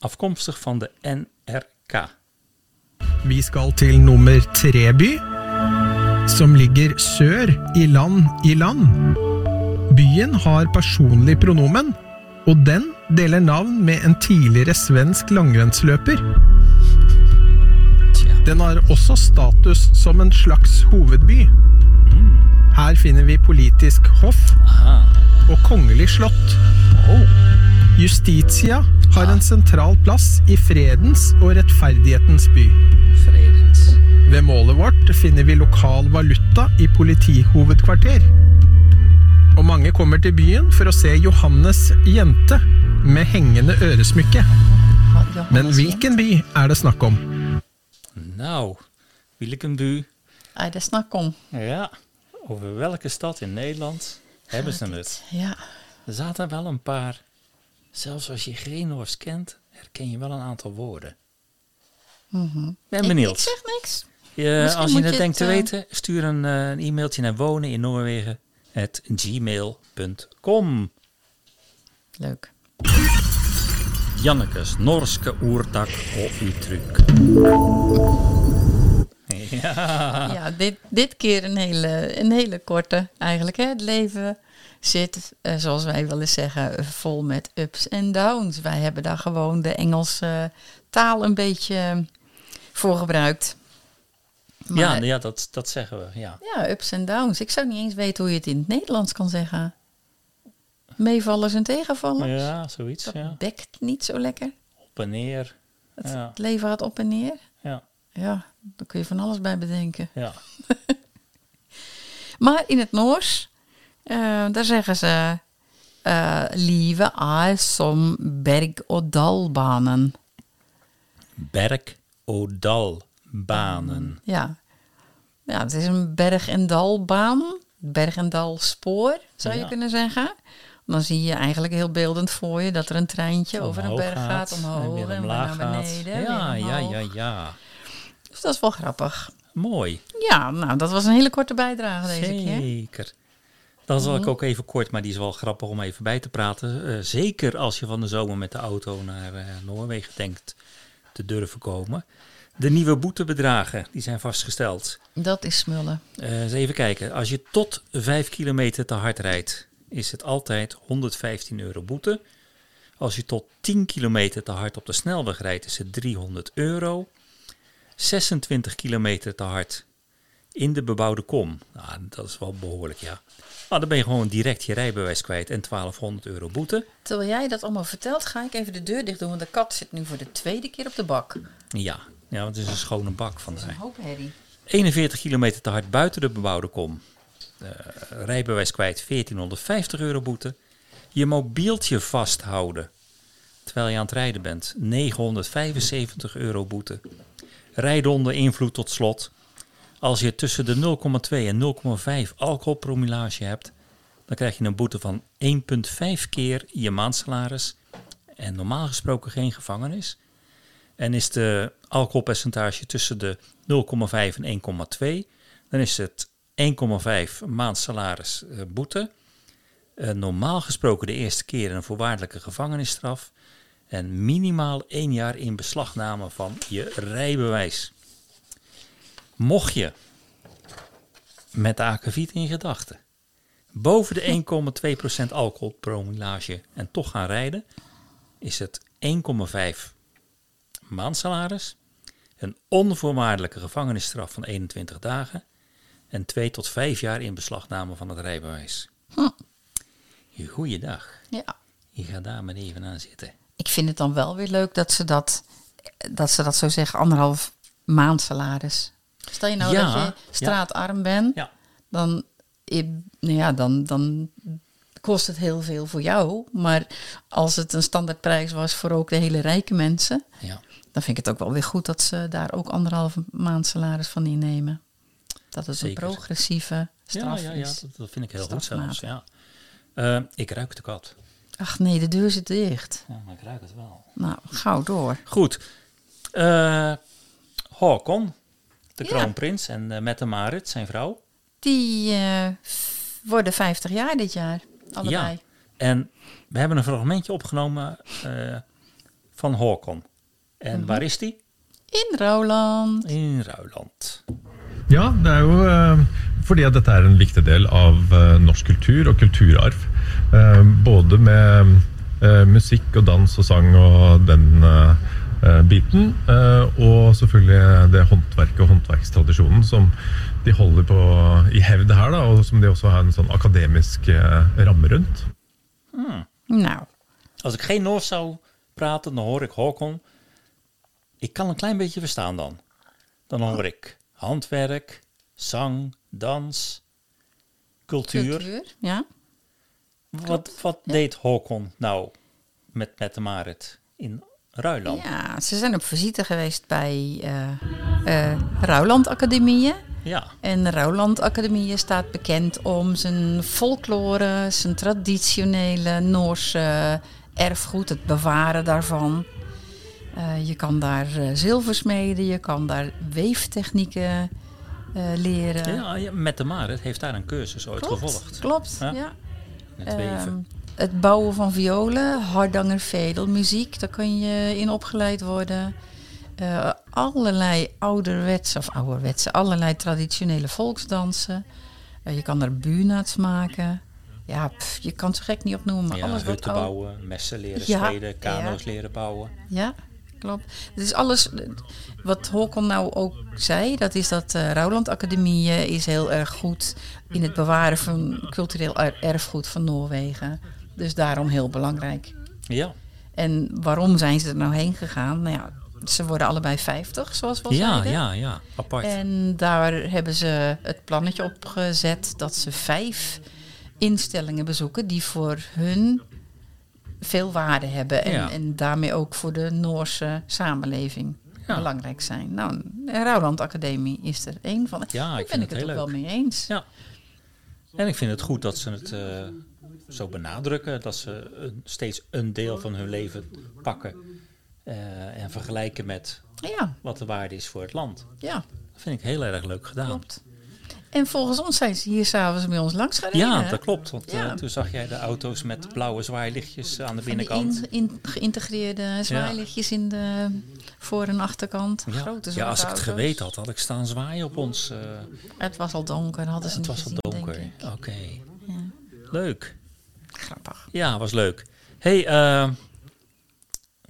afkomstig van de NRK. Vi skal til nummer Treby, som ligger sør i land i land. Byen har personlig pronomen, og den deler navn med en tidligere svensk langrennsløper. Den har også status som en slags hovedby. Her finner vi politisk hoff og kongelig slott. Justitia har en sentral plass i fredens og rettferdighetens by. Fredens. Ved målet vårt finner vi lokal valuta i politihovedkvarter. Og mange kommer til byen for å se Johannes jente med hengende øresmykke. Men hvilken by er det snakk om? Nou, by er det snakk om. Ja, over welke stad i Nederland hebben ze het? Ja. Er zaten wel een paar, zelfs als je geen Noors kent, herken je wel een aantal woorden. Mhm. Ben benieuwd. Ik, zeg niks. Je, als je het denkt te eh, weten, stuur een, eh, een e-mailtje naar wonen in Noorwegen gmail.com. Leuk. Jannekes Norske oertak og uttrykk. Ja. Ja, dit, dit keer een hele, een hele korte eigenlijk. Hè. Het leven zit, eh, zoals wij wel eens zeggen, vol met ups en downs. Wij hebben daar gewoon de Engelse taal een beetje voor gebruikt. Ja, ja dat, dat zeggen we. Ja. Ja, ups en downs. Ik zou niet eens weten hoe je het in het Nederlands kan zeggen. Meevallers en tegenvallers. ja, zoiets. Dat Ja. dekt niet zo lekker. Op en neer. Het, Ja. het leven gaat op en neer. Ja. Ja, daar kun je van alles bij bedenken. Ja. Maar in het Noors, eh, daar zeggen ze... eh lieve er som berg- og dalbanen. Berg- og dalbanen. Ja. ja, het is een berg- en dalbaan. Berg- en dalspoor, zou je kunnen zeggen. Dan zie je eigenlijk heel beeldend voor je dat er een treintje over een berg gaat, omhoog en weer omlaag naar gaat. beneden. Ja, ja, ja, ja. Dat is wel grappig. Mooi. Ja, nou, dat was een hele korte bijdrage deze keer. Zeker. Dan zal ik Mhm. ook even kort, maar die is wel grappig om even bij te praten. Eh, zeker als je van de zomer met de auto naar eh, Noorwegen denkt te durven komen. De nieuwe boetebedragen, die zijn vastgesteld. Dat is smullen. Eh, eens even kijken. Als je tot 5 kilometer te hard rijdt, is het altijd 115 euro boete. Als je tot 10 kilometer te hard op de snelweg rijdt, is het 300 euro. 26 kilometer te hard in de bebouwde kom. Nou, dat is wel behoorlijk, ja. Maar dan ben je gewoon direct je rijbewijs kwijt en 1200 euro boete. Terwijl jij dat allemaal vertelt, ga ik even de deur dicht doen. Want de kat zit nu voor de tweede keer op de bak. Ja, ja want het is een schone bak Een vandaag. hoop herrie. 41 kilometer te hard buiten de bebouwde kom. Eh, rijbewijs kwijt 1450 euro boete. Je mobieltje vasthouden terwijl je aan het rijden bent. 975 euro boete. Rijden onder invloed tot slot. Als je tussen de 0,2 en 0,5 alcoholpromillage hebt, dan krijg je een boete van 1,5 keer je maandsalaris. En normaal gesproken geen gevangenis. En is de alcoholpercentage tussen de 0,5 en 1,2, dan is het 1,5 maand salaris eh, boete. Eh, normaal gesproken de eerste keer een voorwaardelijke gevangenisstraf. En minimaal één jaar in beslagname van je rijbewijs. Mocht je met de akkefiet in gedachten boven de 1,2% alcoholpromillage en toch gaan rijden, is het 1,5 maandsalaris, een onvoorwaardelijke gevangenisstraf van 21 dagen en 2 tot 5 jaar in beslagname van het rijbewijs. Goeiedag. Ja. Je gaat daar maar even aan zitten. Ik vind het dan wel weer leuk dat ze dat, dat, ze dat zo zeggen, anderhalf maand salaris. Stel je nou Ja, dat je ja. straatarm bent, Ja. dan, nou ja, dan, dan kost het heel veel voor jou. Maar als het een standaardprijs was voor ook de hele rijke mensen, Ja. dan vind ik het ook wel weer goed dat ze daar ook anderhalve maand salaris van innemen. Dat het Zeker. een progressieve straf ja, ja, ja, is. dat, dat vind ik heel goed zelfs. Ja. Eh, ik ruik de kat. Ach nee, de deur zit dicht. Ja, maar ik ruik het wel. Nou, gauw door. Goed. Håkon, de Ja. kroonprins, en eh Mette Marit, zijn vrouw. Die eh, worden 50 jaar dit jaar. Allebei. Ja. En we hebben een fragmentje opgenomen van Håkon. En Mhm. waar is die? In Roland. In Ruiland. Ja, det er jo eh, fordi at dette er en viktig del av eh, norsk kultur og kulturarv. Eh, både med musikk og dans og sang og den biten. og selvfølgelig det håndverket og håndverkstradisjonen som de holder på i hevd her, da, og som de også har en sånn akademisk ramme rundt. Mm. Nou, Als ik geen Noors zou praten, dan hoor ik Håkon. Ik kan een klein beetje verstaan dan. Dan hoor ik handwerk, zang, dans, cultuur. cultuur. Ja. Wat, wat deed Håkon nou met Mette Marit in Ruiland? ja, ze zijn op visite geweest bij eh Rouwland Academieën. Ja. En Rouwland Academieën staat bekend om zijn folklore, zijn traditionele Noorse erfgoed, het bewaren daarvan. Eh, je kan daar eh, zilver smeden, je kan daar weeftechnieken eh, leren. Ja, ja, Mette Marit heeft daar een cursus ooit Klopt, gevolgd. Klopt, Ja. ja. Het weven. Ehm, het bouwen van violen, hardanger vedelmuziek, daar kan je in opgeleid worden. Allerlei ouderwetse, of ouderwetse, allerlei traditionele volksdansen. Je kan er buurnaats maken. Ja, pff, je kan het zo gek niet opnoemen. Maar ja, alles wat hutten bouwen, messen leren Ja, smeden, kano's leren bouwen. Ja, klopt. Het is alles wat Håkon nou ook zei. Dat is dat eh Rouwland Academie eh, is heel erg goed in het bewaren van cultureel er- erfgoed van Noorwegen. Dus daarom heel belangrijk. Ja. En waarom zijn ze er nou heen gegaan? Nou ja, ze worden allebei 50, zoals we al Ja, zeiden. ja, ja, apart. En daar hebben ze het plannetje op gezet dat ze vijf instellingen bezoeken die voor hun veel waarde hebben. En, Ja. en daarmee ook voor de Noorse samenleving Ja. belangrijk zijn. Nou, de Rouwland Academie is er één van. Ja, Daar ik ben ik het het ook wel mee eens. Ja. En ik vind het goed dat ze het eh, zo benadrukken. Dat ze een, steeds een deel van hun leven pakken. eh, en vergelijken met Ja. wat de waarde is voor het land. Ja. Dat vind ik heel erg leuk gedaan. Klopt. En volgens ons zijn ze hier s'avonds bij ons langs gereden. Ja, dat klopt. Want eh, toen zag jij de auto's met blauwe zwaailichtjes aan de binnenkant. in, in, geïntegreerde zwaailichtjes in de voor- en achterkant. Ja. Grote ja, als ik het geweten had, had ik staan zwaaien op ons. eh, Het was al donker, hadden ze het niet was al donker. Oké. Ja. Leuk. Grappig. Ja, was leuk. hey, eh,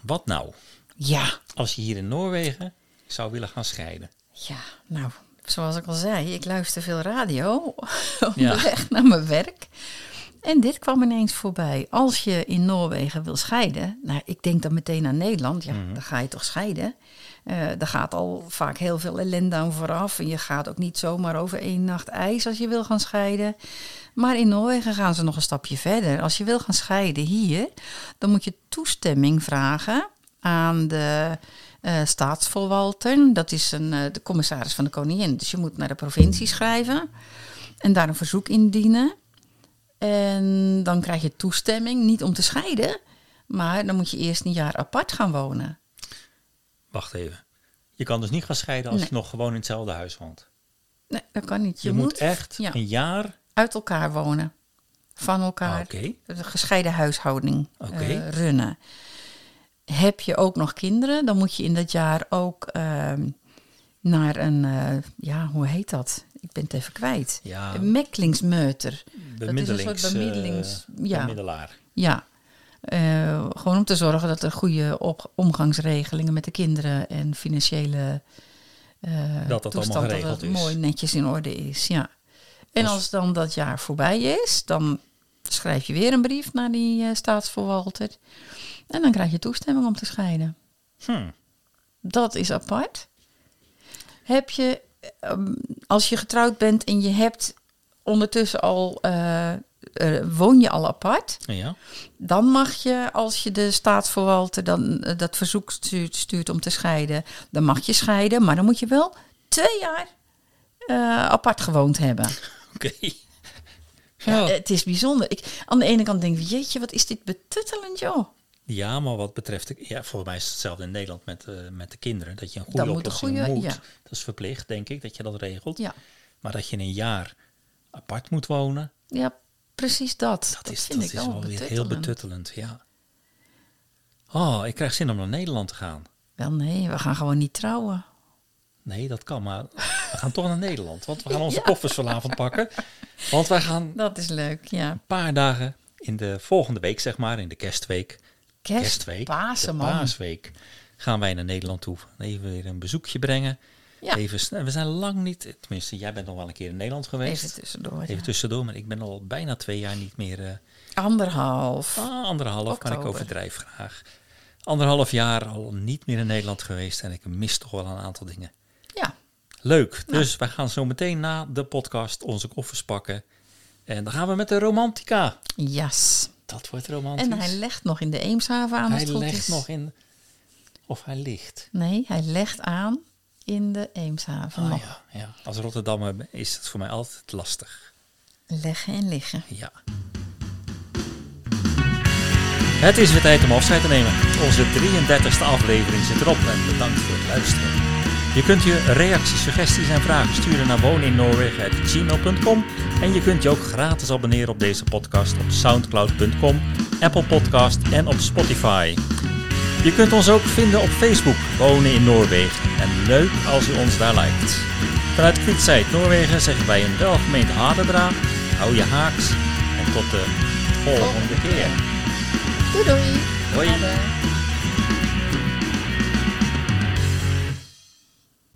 wat nou? Ja. Als je hier in Noorwegen zou willen gaan scheiden. Ja, nou, zoals ik al zei, ik luister veel radio onderweg naar mijn werk. En dit kwam ineens voorbij. Als je in Noorwegen wil scheiden, nou, ik denk dan meteen aan Nederland. Ja, dan ga je toch scheiden. Eh daar gaat al vaak heel veel ellende aan vooraf. En je gaat ook niet zomaar over één nacht ijs als je wil gaan scheiden. Maar in Noorwegen gaan ze nog een stapje verder. Als je wil gaan scheiden hier, dan moet je toestemming vragen aan de staatsverwalter. Dat is een, eh, de commissaris van de koningin. Dus je moet naar de provincie schrijven en daar een verzoek indienen. En dan krijg je toestemming, niet om te scheiden, maar dan moet je eerst een jaar apart gaan wonen. Wacht even. Je kan dus niet gaan scheiden als Nee. je nog gewoon in hetzelfde huis woont. Nee, dat kan niet. Je, moet, echt ja, een jaar. uit elkaar wonen. Van elkaar. Ah, gescheiden huishouding eh, runnen. Heb je ook nog kinderen, dan moet je in dat jaar ook ehm, naar een, eh, ja, hoe heet dat? Ik ben het even kwijt. Ja. Een mekkelingsmeuter. Dat is een soort bemiddelings... eh, ja, bemiddelaar. ja. Eh, gewoon om te zorgen dat er goede op, omgangsregelingen met de kinderen en financiële eh Dat dat allemaal toestand, geregeld dat het is. mooi netjes in orde is. Ja. En Als- als dan dat jaar voorbij is, dan schrijf je weer een brief naar die eh, staatsverwalter. En dan krijg je toestemming om te scheiden. Hm. Dat is apart. Heb je, ehm, als je getrouwd bent en je hebt ondertussen al eh, woon je al apart, Ja. dan mag je, als je de staatsverwalter dan eh, dat verzoek stuurt, stuurt om te scheiden, dan mag je scheiden, maar dan moet je wel twee jaar apart gewoond hebben. Oké. Ja, het is bijzonder. Ik, aan de ene kant denk ik, jeetje, wat is dit betuttelend, joh. Ja, maar wat betreft, ja, volgens mij is het hetzelfde in Nederland met, eh, met de kinderen. Dat je een goede moet oplossing goede- moet. ja. Dat is verplicht, denk ik, dat je dat regelt. Ja. Maar dat je een jaar apart moet wonen, Ja, precies dat. Dat, dat is, vind dat ik is wel weer heel betuttelend. Ja. Oh, ik krijg zin om naar Nederland te gaan. Wel nee, we gaan gewoon niet trouwen. Nee, dat kan, maar we gaan toch naar Nederland. Want we gaan onze Ja. koffers vanavond pakken. Want wij gaan Dat is leuk, ja. een paar dagen in de volgende week, zeg maar, in de kerstweek. Kerst, Pasen, man. paasweek. Gaan wij naar Nederland toe. Even weer een bezoekje brengen. Ja. Even, sne- we zijn lang niet, tenminste, jij bent nog wel een keer in Nederland geweest. Even tussendoor, Even ja. tussendoor, maar ik ben al bijna twee jaar niet meer. eh, Anderhalf. ah, anderhalf, maar ik Oktober. overdrijf graag. Anderhalf jaar al niet meer in Nederland geweest en ik mis toch wel een aantal dingen. Ja. Leuk. Dus wij gaan zo meteen na de podcast onze koffers pakken. En dan gaan we met de romantica. Yes. Dat wordt romantisch. En hij legt nog in de Eemshaven aan Hij legt is. nog in. Of hij ligt. Nee, hij legt aan in de Eemshaven Ah, ja, ja. Als Rotterdammer is het voor mij altijd lastig. Leggen en liggen. Ja. Het is weer tijd om afscheid te nemen. Onze 33ste aflevering zit erop en bedankt voor het luisteren. Je kunt je reacties, suggesties en vragen sturen naar wooninnoorwegen.gmail.com en je kunt je ook gratis abonneren op deze podcast op soundcloud.com, Apple Podcast en op Spotify. Je kunt ons ook vinden op Facebook, Wonen in Noorwegen. En leuk als u ons daar liked. Vanuit Kwietzijd Noorwegen zeggen wij een welgemeende Haderdra. Hou je haaks en tot de volgende keer. Doei doei. Hoi.